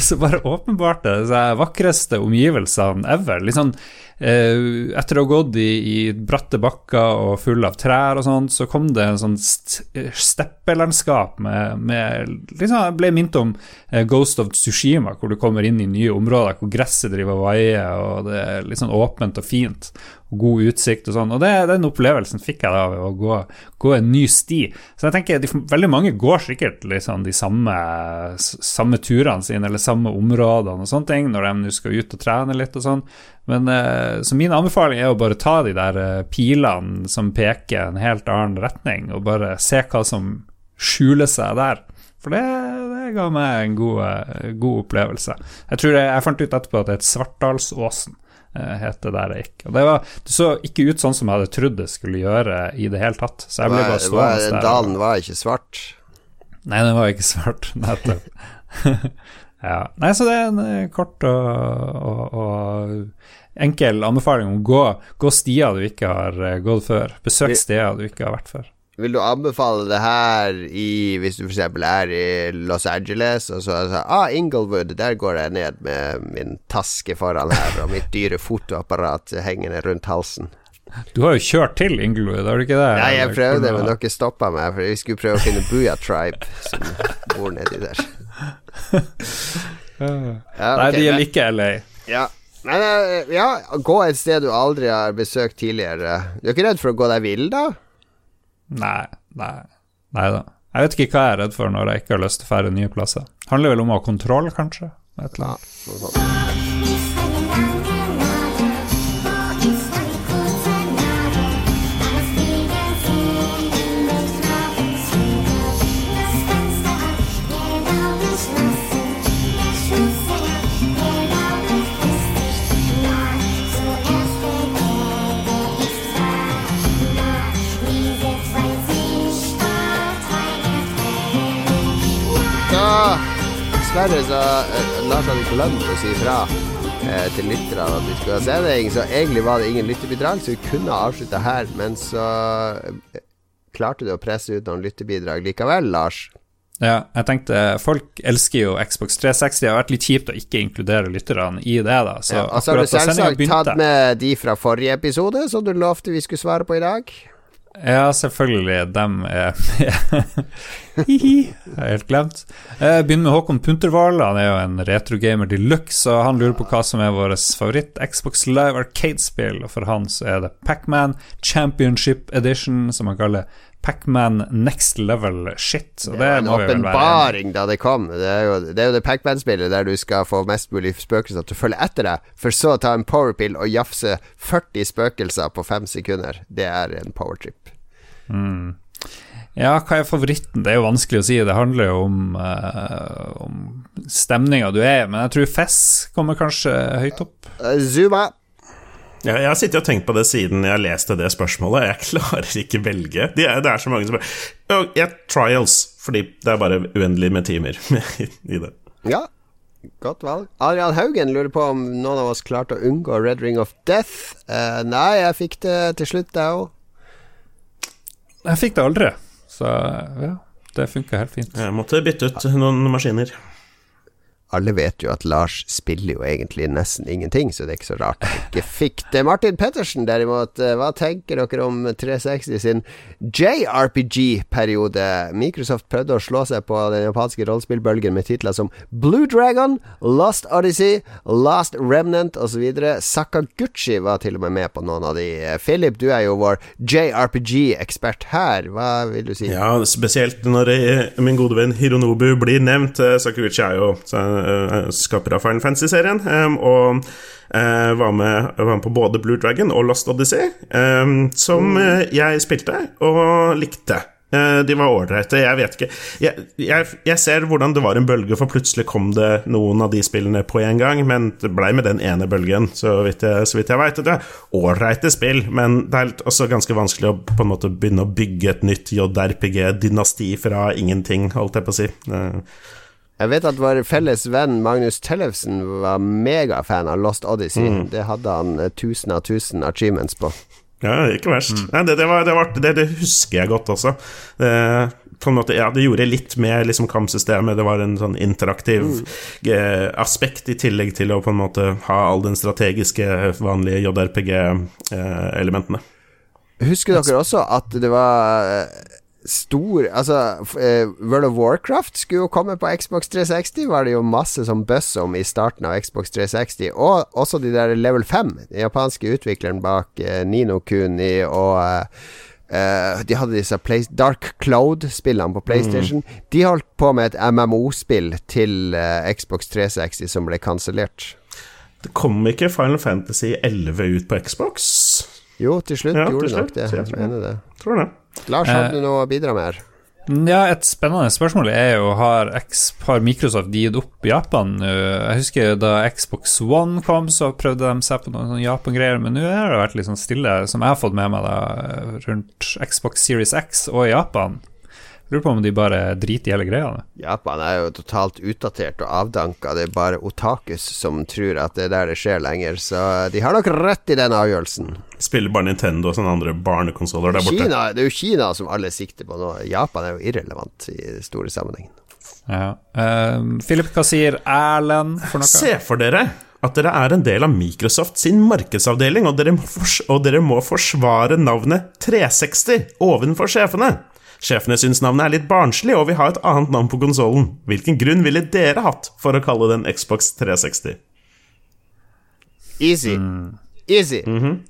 så bare åpenbart det de vakreste omgivelsene ever. Litt sånn etter å ha gått i, i, bratte bakker og full av trær og sånt, så kom det en sånn steppelandskap med, med liksom, Jeg ble minnet om eh, Ghost of Tsushima, hvor du kommer inn i nye områder hvor gresset driver og vaier, og det er litt sånn åpent og fint, og god utsikt og sånn. Og det, den opplevelsen fikk jeg da ved å gå, gå, en ny sti. Så jeg tenker de, veldig mange går sikkert liksom de samme, samme turene sine, eller samme områdene og sånne ting, når de nå skal ut og trene litt og sånn. Men eh, Så min anbefaling er å bare ta de der eh, pilene som peker en helt annen retning, og bare se hva som skjuler seg der. For det, det ga meg en god, eh, god opplevelse. Jeg tror jeg, jeg, fant ut etterpå at det heter et Svartdalsåsen het det der jeg gikk. Og det, var, det, så ikke ut sånn som jeg hadde trodd det skulle gjøre i det hele tatt. Så jeg ble bare stående der. Dalen var ikke svart? Nei, den var ikke svart, nettopp. ja. Nei, så det er en kort og, og, og enkel anbefaling om å gå, gå stier du ikke har eh, gått før. Besøk steder du ikke har vært før. Vil du anbefale det her i, hvis du f.eks. er i Los Angeles, og så altså, ah, Inglewood, der går jeg ned med min taske foran her, og mitt dyre fotoapparat hengende rundt halsen. Du har jo kjørt til Inglewood, har du ikke det? Nei, jeg prøvde, men dere stoppa meg, for vi skulle prøve å finne Booyah Tribe, som bor nedi der. Ja, okay, Nei, de liker LA. Ja, Men eh, ja, gå et sted du aldri har besøkt tidligere. Du er ikke redd for å gå deg vill, da? Nei, nei, nei da. Jeg vet ikke hva jeg er redd for når jeg ikke har lyst til å fære nye plasser. Handler vel om å ha kontroll, kanskje. Et eller annet. Ja, Da Dessverre så eh, Lars hadde glemt å si fra eh, til lytterne at vi skulle ha sending, så egentlig var det ingen lytterbidrag, så vi kunne avslutta her, men så eh, klarte du å presse ut noen lytterbidrag likevel, Lars. Ja, jeg tenkte Folk elsker jo Xbox 360. Det har vært litt kjipt å ikke inkludere lytterne i det, da. Så Ja, og så har du selvsagt tatt med de fra forrige episode, som du lovte vi skulle svare på i dag. Ja, selvfølgelig. Dem er Hihi. Jeg har helt glemt. Jeg begynner med Håkon Puntervall. Han er jo en retrogamer de luxe, og han lurer på hva som er vårt favoritt Xbox Live Arcade-spill. Og for han så er det Pacman Championship Edition, som han kaller Pacman Next Level Shit. Det, var en åpenbaring da det kom. Det er jo det, er jo det Pac-Man-spillet der du skal få mest mulig spøkelser til å følge etter deg, for så å ta en powerpill og jafse 40 spøkelser på fem sekunder. Det er en powertrip. Ja, hva er favoritten? Det er jo vanskelig å si. Det handler jo om, uh, om stemninga du er i. Men jeg tror Fess kommer kanskje høyt opp. Uh, Zuma. Ja, jeg har sittet og tenkt på det siden jeg leste det spørsmålet. Jeg klarer ikke velge. Det er, det er så mange som bare Jeg Trials, fordi det er bare uendelig med timer i det. Ja, godt valg. Adrian Haugen lurer på om noen av oss klarte å unngå Red Ring of Death. Uh, nei, jeg fikk det til slutt, jeg òg. Jeg fikk det aldri, så ja, det funka helt fint. Jeg måtte bytte ut noen maskiner. Alle vet jo at Lars spiller jo egentlig nesten ingenting, så det er ikke så rart han ikke fikk det. Martin Pettersen, derimot, eh, hva tenker dere om 360 sin JRPG-periode? Microsoft prøvde å slå seg på den japanske rollespillbølgen med titler som Blue Dragon, Lost Odyssey, Last Remnant osv. Sakaguchi var til og med med på noen av de. Philip, du er jo vår JRPG-ekspert her. Hva vil du si? Ja, spesielt når eh, min gode venn Hironobu blir nevnt. Sakaguchi er jo eh, skaper av Final Fantasy-serien, eh, og eh, var, med, var med på både Blue Dragon og Lost Odyssey, eh, som eh, jeg spilte og likte. Eh, De var ålreite. Jeg vet ikke jeg, jeg, jeg ser hvordan det var en bølge, for plutselig kom det noen av de spillene på en gang, men det blei med den ene bølgen, så vidt jeg, så vidt jeg veit. Det er ålreite spill, men det er også ganske vanskelig å på en måte begynne å bygge et nytt JRPG-dynasti fra ingenting, holdt jeg på å si. Eh, Jeg vet at vår felles venn Magnus Tellefsen var megafan av Lost Odyssey. Det hadde han eh, tusen av tusen achievements på. Ja, ikke verst. Nei, det, det, var, det, var, det, det husker jeg godt også. Det, på en måte, ja, det gjorde litt med liksom, kampsystemet. Det var en sånn interaktiv eh, aspekt, i tillegg til å på en måte ha all den strategiske, vanlige JRPG-elementene. Husker dere også at det var eh, stor Altså, eh, World of Warcraft skulle jo komme på Xbox 360, var det jo masse som buzz om i starten av Xbox 360. Og også de der Level 5, den japanske utvikleren bak eh, Nino Kuni og eh, eh, de hadde disse Play Dark Cloud-spillene på PlayStation. De holdt på med et MMO-spill til eh, Xbox 360 som ble kansellert. Det kom ikke Final Fantasy 11 ut på Xbox? Jo, til slutt Ja, til gjorde det nok slutt, det. så jeg Jeg tror mener det. Tror det. Lars, hadde du noe å bidra med her? Ja, et spennende spørsmål er jo har, har Microsoft gitt opp Japan nå? Jeg husker da Xbox One kom, så prøvde de seg på noen Japan-greier, men nå har det vært litt sånn stille, som jeg har fått med meg da, rundt Xbox Series X og Japan. Lurer på om de bare driter i hele greia. Japan er jo totalt utdatert og avdanka. Det er bare otakus som tror at det er der det skjer lenger. Så de har nok rett i den avgjørelsen. Spiller bare Nintendo og sånne andre barnekonsoller der borte. Kina, det er jo Kina som alle sikter på nå. Japan er jo irrelevant i store sammenhengen. Ja. Um, Philip, hva sier Erlend for noe? Se for dere at dere er en del av Microsoft sin markedsavdeling, og dere, må fors og dere må forsvare navnet 360 ovenfor sjefene. Sjefene syns navnet er litt barnslig og vil ha et annet navn på konsollen. Hvilken grunn ville dere hatt for å kalle den Xbox 360? Easy. Easy.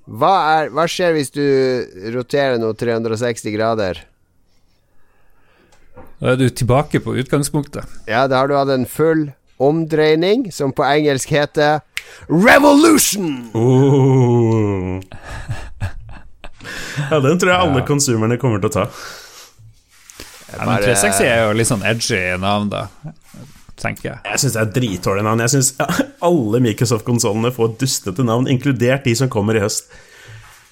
hva, er, hva skjer hvis du roterer noe 360 grader? Da er du tilbake på utgangspunktet. Ja, da har du hatt en full omdreining, som på engelsk heter Revolution! Oh. Ja, den tror jeg alle konsumerne kommer til å ta. Ja, men 360 er jo litt sånn edgy navn, da. Tenker jeg. Jeg syns det er dritdårlig navn. Jeg syns alle Microsoft-konsollene får dustete navn, inkludert de som kommer i høst.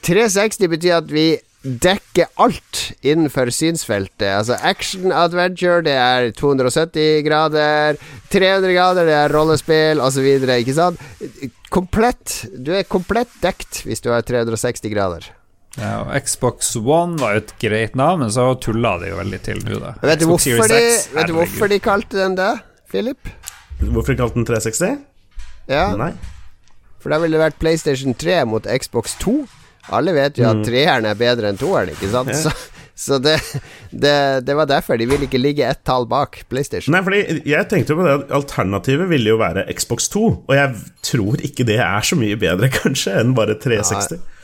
360 betyr at vi dekker alt innenfor synsfeltet. Altså action adventure, det er 270 grader. 300 grader, det er rollespill, osv. Ikke sant? Komplett. Du er komplett dekt hvis du har 360 grader. Ja, og Xbox One var jo et greit navn, men så tulla de jo veldig til nå, da. Vet du, Xbox hvorfor de, Series X, vet du hvorfor de kalte den det, Philip? Hvorfor de kalte den 360? Ja, Nei. for da ville det vært PlayStation 3 mot Xbox 2. Alle vet jo at treeren er bedre enn toeren, ikke sant? Ja. Så, så det, det, det var derfor. De ville ikke ligge ett tall bak PlayStation. Nei, fordi jeg tenkte jo på det at Alternativet ville jo være Xbox 2, og jeg tror ikke det er så mye bedre, kanskje, enn bare 360. Nei,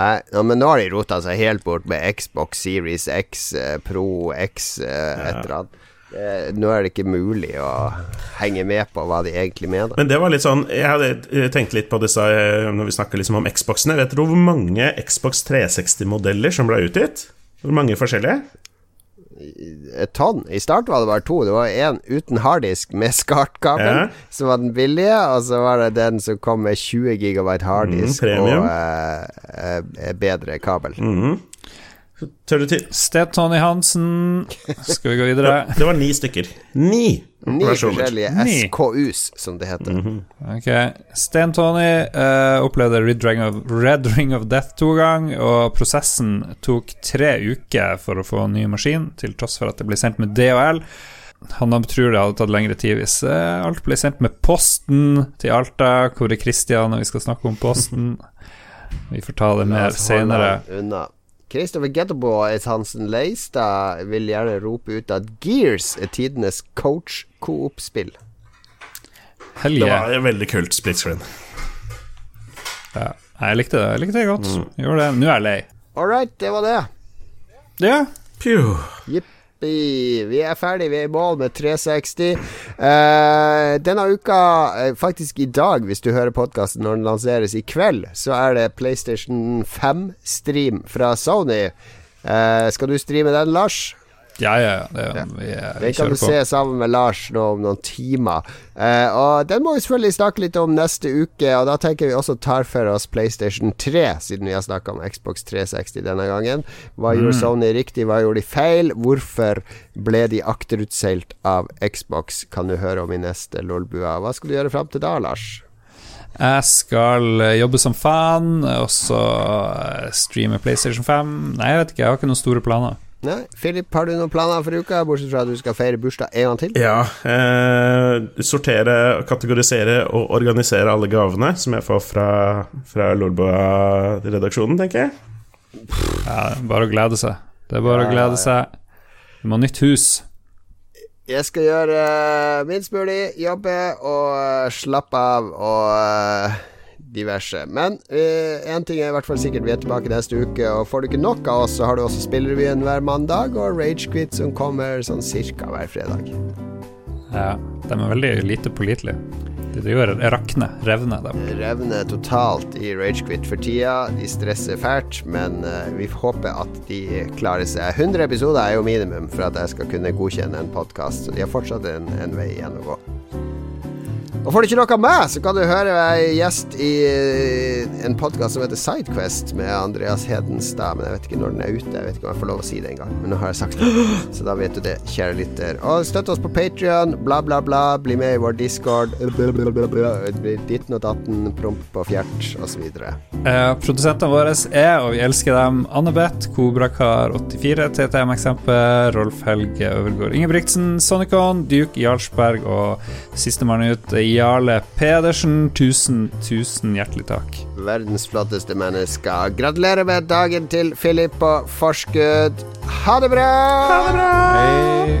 ja, men nå har de rota seg helt bort med Xbox Series X, eh, Pro X, eh, et eller annet. Eh, nå er det ikke mulig å henge med på hva de egentlig mener. Men det var litt sånn Jeg hadde eh, tenkt litt på disse eh, når vi snakker liksom om Xboxene. Vet dere hvor mange Xbox 360-modeller som ble utgitt? Hvor mange forskjellige? Et tonn. I start var det bare to. Det var én uten harddisk med SCART-kabel, Ja. som var den billige, og så var det den som kom med 20 gigabyte harddisk Mm, og eh, eh, bedre kabel. Tør du til? Sted Tony Hansen. Skal vi gå videre? Det var ni stykker. Ni Ni forskjellige SKUs, som det heter. Mhm. Ok, Sten Tony uh, opplevde Red Ring, of, Red Ring of Death to gang, og prosessen tok tre uker for å få en ny maskin, til tross for at det ble sendt med DHL. Han tror det hadde tatt lengre tid hvis uh, alt ble sendt med posten til Alta. Hvor er Christian når vi skal snakke om posten? Vi får ta det mer senere. Unna. Kristoffer Getterboys Hansen Leistad vil gjerne rope ut at Gears er tidenes coach-coop-spill. Hell Det var et veldig kult split screen. Ja. Jeg likte det jeg likte det godt. Mm. Gjorde det. Nå er jeg lei. All right, det var det. Ja. Phew. Jippi. Vi er ferdig, vi er i mål med 360. Uh, denne uka, eh, faktisk i dag, hvis du hører podkasten når den lanseres i kveld, så er det PlayStation 5-stream fra Sony. Uh, skal du streame den, Lars? Ja, ja, ja. Det, vi, vi kan du se sammen med Lars nå om noen timer. Eh, og den må vi selvfølgelig snakke litt om neste uke, og da tenker vi også tar for oss PlayStation 3, siden vi har snakka om Xbox 360 denne gangen. Hva gjorde Sony riktig, hva gjorde de feil? Hvorfor ble de akterutseilt av Xbox? Kan du høre om i neste Lolbua. Hva skal du gjøre fram til da, Lars? Jeg skal eh, jobbe som fan, og så eh, streame PlayStation 5. Nei, jeg vet ikke, jeg har ikke noen store planer. Nei, Philip, har du noen planer for uka, bortsett fra at du skal feire bursdag en gang til? Ja. Eh, sortere, kategorisere og organisere alle gavene som jeg får fra, fra Lolboa-redaksjonen, tenker jeg. Ja, bare å glede seg. Det er bare å glede seg. Du må ha nytt hus. Jeg skal gjøre minst mulig, jobbe og slappe av og eh, diverse. Men én ting er i hvert fall sikkert, vi er tilbake neste uke. Og får du ikke nok av oss, så har du også Spillrevyen hver mandag og Ragequit som kommer sånn cirka hver fredag. Ja, de er veldig lite pålitelige. De driver rakne, revne dem. Revne totalt i Ragequit for tida. De stresser fælt, men eh, vi håper at de klarer seg. 100 episoder er jo minimum for at jeg skal kunne godkjenne en podkast, så de har fortsatt en, en vei igjen å gå. Og får du ikke nok av meg, så kan du høre er gjest i eh, en podkast som heter Sidequest med Andreas Hedenstad. Men jeg vet ikke når den er ute. Jeg vet ikke om jeg får lov å si det engang. Men nå har jeg sagt det. Så da vet du det, kjære lytter. Og støtt oss på Patrion, bla, bla, bla. Bli med i vår discord. Ditten og datten, promp og fjert, osv. Eh, produsentene våre er, og vi elsker dem, Annebeth, Kobrakar84, TTM Eksempel, Rolf Helge Øvergård Ingebrigtsen, Sonicon, Duke Jarlsberg og sistemann ut, Jarle Pedersen. Tusen, tusen hjertelig takk. Verdens flotteste mennesker. Gratulerer med dagen til Philip på forskudd. Ha det bra! Ha det bra! Hei.